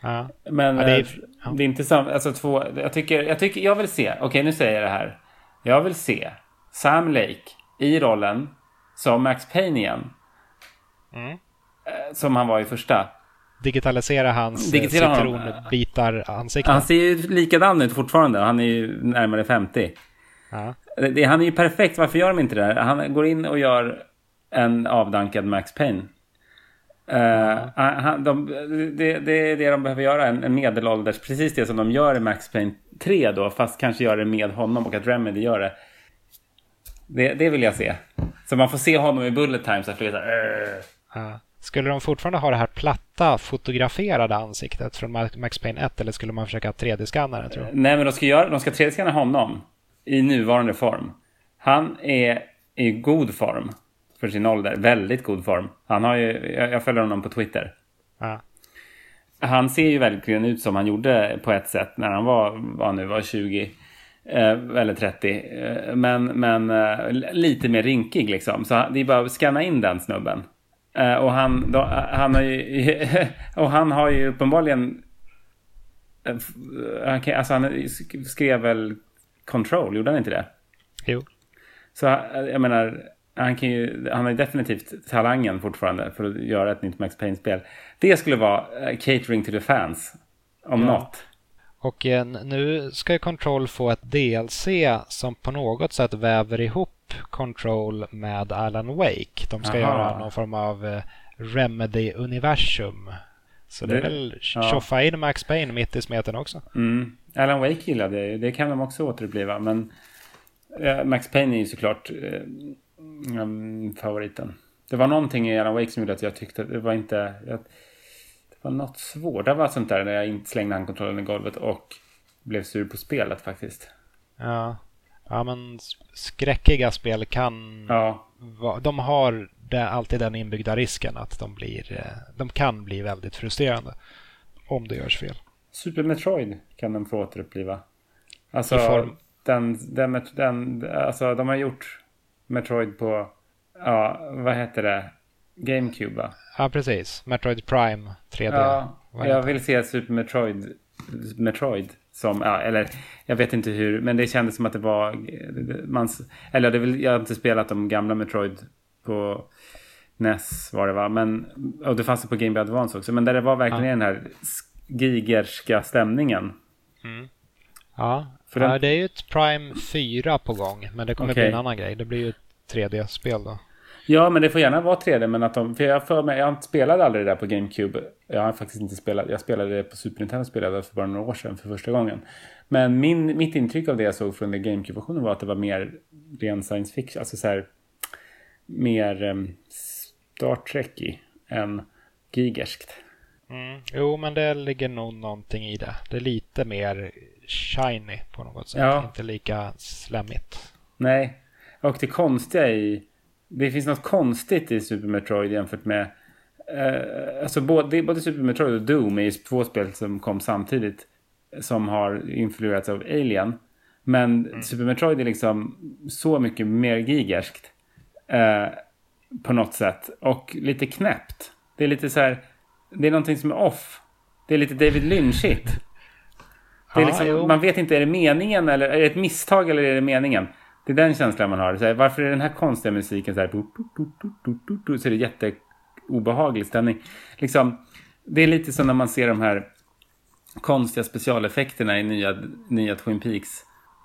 Ja. Men ja, det, är, eh, ja. det är inte samma, alltså två, jag tycker, jag tycker, jag vill se, okej okay, nu säger jag det här. Jag vill se Sam Lake i rollen som Max Payne igen. Mm. Eh, som han var i första. Digitalisera hans eh, citronbitar ansikte. Han ser ju likadan ut fortfarande. Han är ju närmare 50. Ja. Det, han är ju perfekt. Varför gör de inte det? Han går in och gör en avdankad Max Payne. Uh, han, de, det, det, är det de behöver göra. En, en medelålders. Precis det som de gör i Max Payne 3 då. Fast kanske gör det med honom och att Remedy gör det. Det, det vill jag se. Så man får se honom i bullet time. Så att det uh. Skulle de fortfarande ha det här platta fotograferade ansiktet från Max Payne 1 eller skulle man försöka 3D-skanna det tror du? Nej, men de ska, göra, de ska 3D-skanna honom i nuvarande form. Han är i god form för sin ålder. Väldigt god form. Han har ju, jag följer honom på Twitter. Ja. Han ser ju verkligen ut som han gjorde på ett sätt när han var, vad nu var, 20 eh, eller 30. Eh, men, men eh, lite mer rinkig liksom. Så det är bara att scanna in den snubben. Och han, då, han, har ju, och han har ju uppenbarligen... Alltså han skrev väl Control, gjorde han inte det? Jo. Så jag menar, han, kan ju, han har ju definitivt talangen fortfarande för att göra ett nytt Max Payne-spel. Det skulle vara uh, catering to the fans, om ja. något. Och eh, nu ska ju Control få ett DLC som på något sätt väver ihop Control med Alan Wake. De ska Aha. göra någon form av eh, Remedy-universum. Så det, det är väl tjoffa ja. in Max Payne mitt i smeten också. Mm. Alan Wake gillade jag ju. Det kan de också återuppliva. Men Max Payne är ju såklart um, favoriten. Det var någonting i Alan Wake som gjorde att jag tyckte det var inte... Jag, det var något svårt. Det var sånt där när jag inte slängde handkontrollen i golvet och blev sur på spelet faktiskt. Ja, ja men skräckiga spel kan... Ja. De har det, alltid den inbyggda risken att de, blir, eh, de kan bli väldigt frustrerande om det görs fel. Super Metroid kan de få återuppliva. Alltså, den, den, den, alltså de har gjort Metroid på, ja, vad heter det? GameCube va? Ja, precis. Metroid Prime 3D. Ja, jag vill se Super Metroid, Metroid som, ja, eller jag vet inte hur, men det kändes som att det var, man, eller det vill, jag har inte spelat de gamla Metroid på NES var det va, men, och det fanns det på Game Boy Advance också, men där det var verkligen ja. den här gigerska stämningen. Mm. Ja, den... ja, det är ju ett Prime 4 på gång, men det kommer okay. bli en annan grej. Det blir ju ett 3D-spel då. Ja, men det får gärna vara 3D, men att de... För jag, för mig, jag spelade aldrig det där på GameCube. Jag har faktiskt inte spelat... Jag spelade det på Super Nintendo spelade för bara några år sedan för första gången. Men min, mitt intryck av det jag såg från den GameCube-versionen var att det var mer ren science fiction. Alltså så här... Mer um, Star Trek än gigerskt. Mm. Jo, men det ligger nog någonting i det. Det är lite mer shiny på något sätt. Ja. Inte lika slemmigt. Nej, och det konstiga i... Det finns något konstigt i Super Metroid jämfört med... Eh, alltså både, både Super Metroid och Doom är ju två spel som kom samtidigt. Som har influerats av Alien. Men mm. Super Metroid är liksom så mycket mer gigerskt. Eh, på något sätt. Och lite knäppt. Det är lite så här... Det är någonting som är off. Det är lite David Lynch-igt. Det är liksom, man vet inte, är det meningen eller är det ett misstag eller är det meningen? Det är den känslan man har. Så här, varför är den här konstiga musiken så här? Så är det jätteobehaglig stämning. Liksom, det är lite som när man ser de här konstiga specialeffekterna i nya, nya Twin Peaks.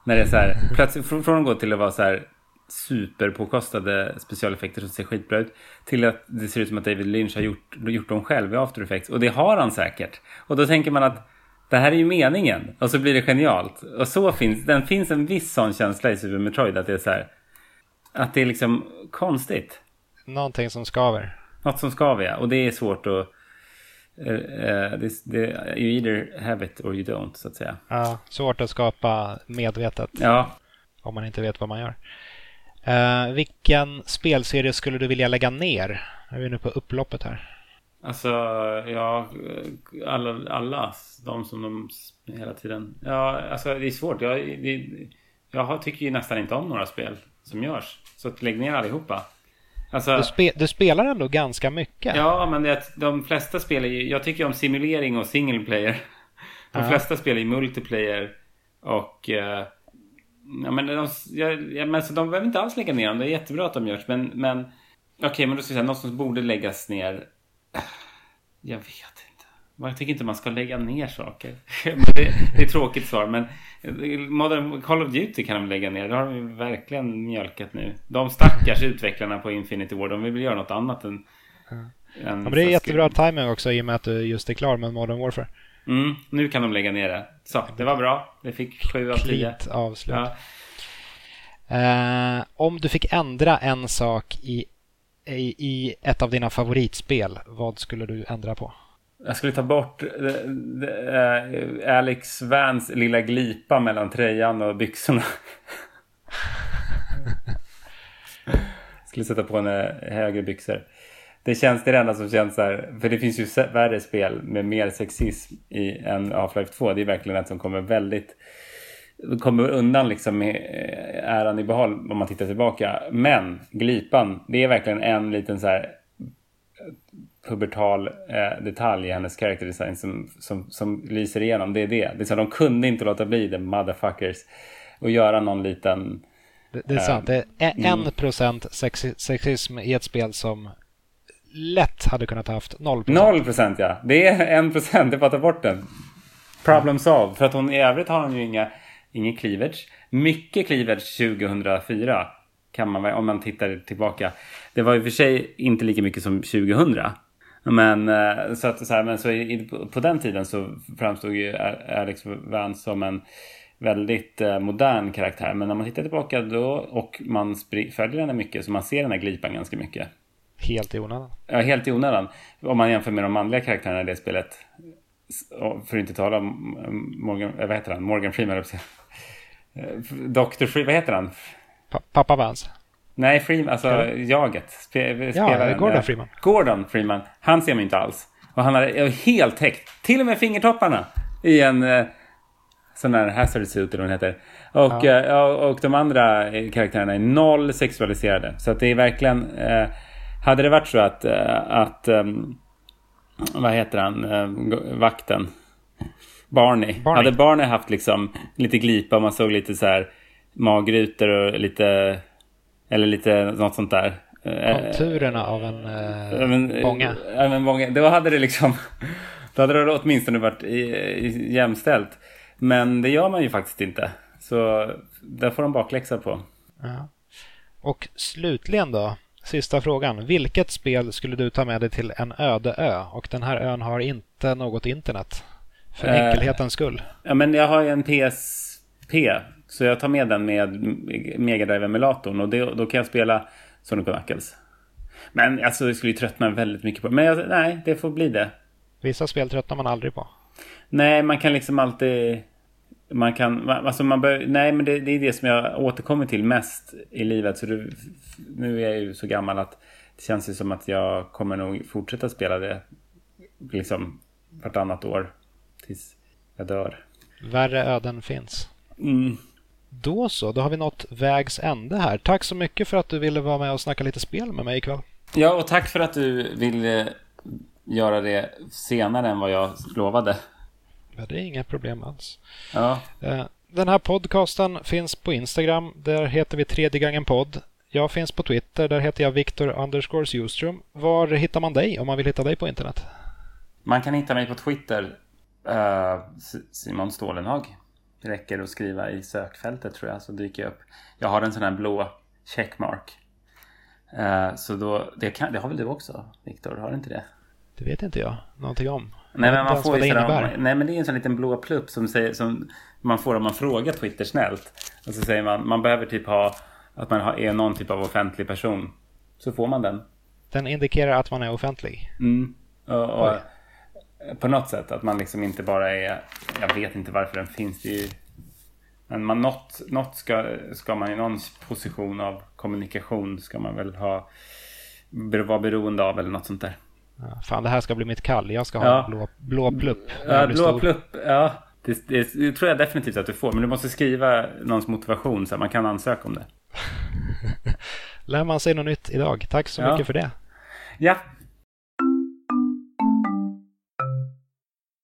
När det är så här, plötsligt från att gå till att vara så här superpåkostade specialeffekter som ser skitbra ut till att det ser ut som att David Lynch har gjort, gjort dem själv i After Effects. Och det har han säkert. Och då tänker man att det här är ju meningen. Och så blir det genialt. Och så finns, den finns en viss sån känsla i Super Metroid att det är så här, att det är liksom konstigt. Någonting som skaver. Något som skaver ja. Och det är svårt att Uh, det, det, you either have it or you don't, så att säga. Ja, svårt att skapa medvetet. Ja. Om man inte vet vad man gör. Uh, vilken spelserie skulle du vilja lägga ner? Är vi nu på upploppet här. Alltså, ja, alla, alla de som de hela tiden. Ja, alltså det är svårt. Jag, det, jag tycker ju nästan inte om några spel som görs. Så att lägg ner allihopa. Alltså, du, spe, du, spelar ändå ganska mycket. Ja, men det, de flesta spelar ju... Jag tycker om simulering och single player. De ja. flesta spelar ju multiplayer och... Uh, ja, men de, ja, men så de behöver inte alls lägga ner dem. Det är jättebra att de görs. Men, men okej, okay, men då ska jag säga något som borde läggas ner jag vet inte. Jag tycker inte man ska lägga ner saker. det, det, är ett tråkigt svar men Modern Call of Duty kan de lägga ner. Det har de verkligen mjölkat nu. De stackars utvecklarna på Infinity War, de vill göra något annat än... Ja. än ja, men det är jättebra timing också i och med att du just är klar med Modern Warfare. Mm, nu kan de lägga ner det. Så, det var bra. Det fick sju av tio. avslut. Ja. Uh, om du fick ändra en sak i i, i ett av dina favoritspel, vad skulle du ändra på? Jag skulle ta bort äh, Alex Vans lilla glipa mellan tröjan och byxorna. skulle sätta på henne eh, högre byxor. Det känns det enda som känns så här, för det finns ju värre spel med mer sexism i än Half-Life 2. Det är verkligen ett som kommer väldigt kommer undan liksom med äran i behåll om man tittar tillbaka. Men glipan, det är verkligen en liten så här pubertal eh, detalj i hennes character design som, som, som lyser igenom. Det är det. det är så, de kunde inte låta bli det, motherfuckers. Och göra någon liten... Det, det är sant. Det är en mm. procent sexism i ett spel som lätt hade kunnat haft noll procent. Noll procent ja. Det är en procent. Det får ta bort den. Problem solved. För att hon i övrigt har hon ju inga, ingen cleavage. Mycket cleavage 2004 kan man om man tittar tillbaka. Det var i och för sig inte lika mycket som 2000. Men, eh, så att, så här, men så i, på den tiden så framstod ju Alex Vance som en väldigt eh, modern karaktär. Men när man tittar tillbaka då och man följer henne mycket så man ser den här glipan ganska mycket. Helt i onödan. Ja, helt i onödan. Om man jämför med de manliga karaktärerna i det spelet. För att inte tala om Morgan, eh, vad heter han? Morgan Freeman. Dr. Freeman, vad heter han? Pa pappa Vance. Nej, Freeman, alltså ja. jaget. Spe, ja, Gordon Freeman. Gordon Freeman. Han ser man inte alls. Och han har helt täckt. Till och med fingertopparna. I en eh, sån där hazard suit eller vad den heter. Och, ja. eh, och de andra karaktärerna är noll sexualiserade. Så att det är verkligen... Eh, hade det varit så att... Eh, att um, vad heter han? Eh, vakten. Barney. Barney. Hade Barney haft liksom lite glipa man såg lite så här magrutor och lite eller lite något sånt där. Eh, Konturerna av en eh, men, bånga. Ja, men bånga. Då hade det liksom... Då hade det åtminstone varit jämställt. Men det gör man ju faktiskt inte. Så där får de bakläxa på. Ja. Och slutligen då, sista frågan. Vilket spel skulle du ta med dig till en öde ö? Och den här ön har inte något internet. För eh, enkelhetens skull. Ja, men jag har ju en PSP så jag tar med den med Mega Drive emulatorn och det, då kan jag spela Sonic Knuckles. Men alltså jag skulle ju tröttna väldigt mycket på. Men jag, nej, det får bli det. Vissa spel tröttnar man aldrig på. Nej, man kan liksom alltid... Man kan... Alltså man bör, nej, men det, det, är det som jag återkommer till mest i livet. Så det, nu är jag ju så gammal att det känns ju som att jag kommer nog fortsätta spela det liksom vartannat år tills jag dör. Värre öden finns. Mm. Då så, då har vi nått vägs ände här. Tack så mycket för att du ville vara med och snacka lite spel med mig ikväll. Ja, och tack för att du ville göra det senare än vad jag lovade. Ja, det är inga problem alls. Ja. Eh, den här podcasten finns på Instagram. Där heter vi tredje gången podd. Jag finns på Twitter. Där heter jag Viktor underscores. Var hittar man dig om man vill hitta dig på internet? Man kan hitta mig på Twitter. Uh, Simon Stålenhag. Det räcker att skriva i sökfältet tror jag så dyker jag upp. Jag har en sån här blå checkmark. Uh, så då, det, kan, det har väl du också Viktor? Har du inte det? Det vet inte jag någonting om. Nej men, man får ju sådär, nej men det är en sån liten blå plupp som, säger, som man får om man frågar Twitter snällt. Och så säger man man behöver typ ha att man är någon typ av offentlig person. Så får man den. Den indikerar att man är offentlig? Mm. Och, och på något sätt. Att man liksom inte bara är... Jag vet inte varför den finns. Det ju, men man, något, något ska, ska man i någon position av kommunikation ska man väl ha vara beroende av eller något sånt där. Ja, fan, det här ska bli mitt kall. Jag ska ha ja. blå, blå plupp. Ja, blå stor. plupp. Ja, det, det, det, tror jag definitivt att du får. Men du måste skriva någons motivation så att man kan ansöka om det. Lär man sig något nytt idag. Tack så ja. mycket för det. Ja,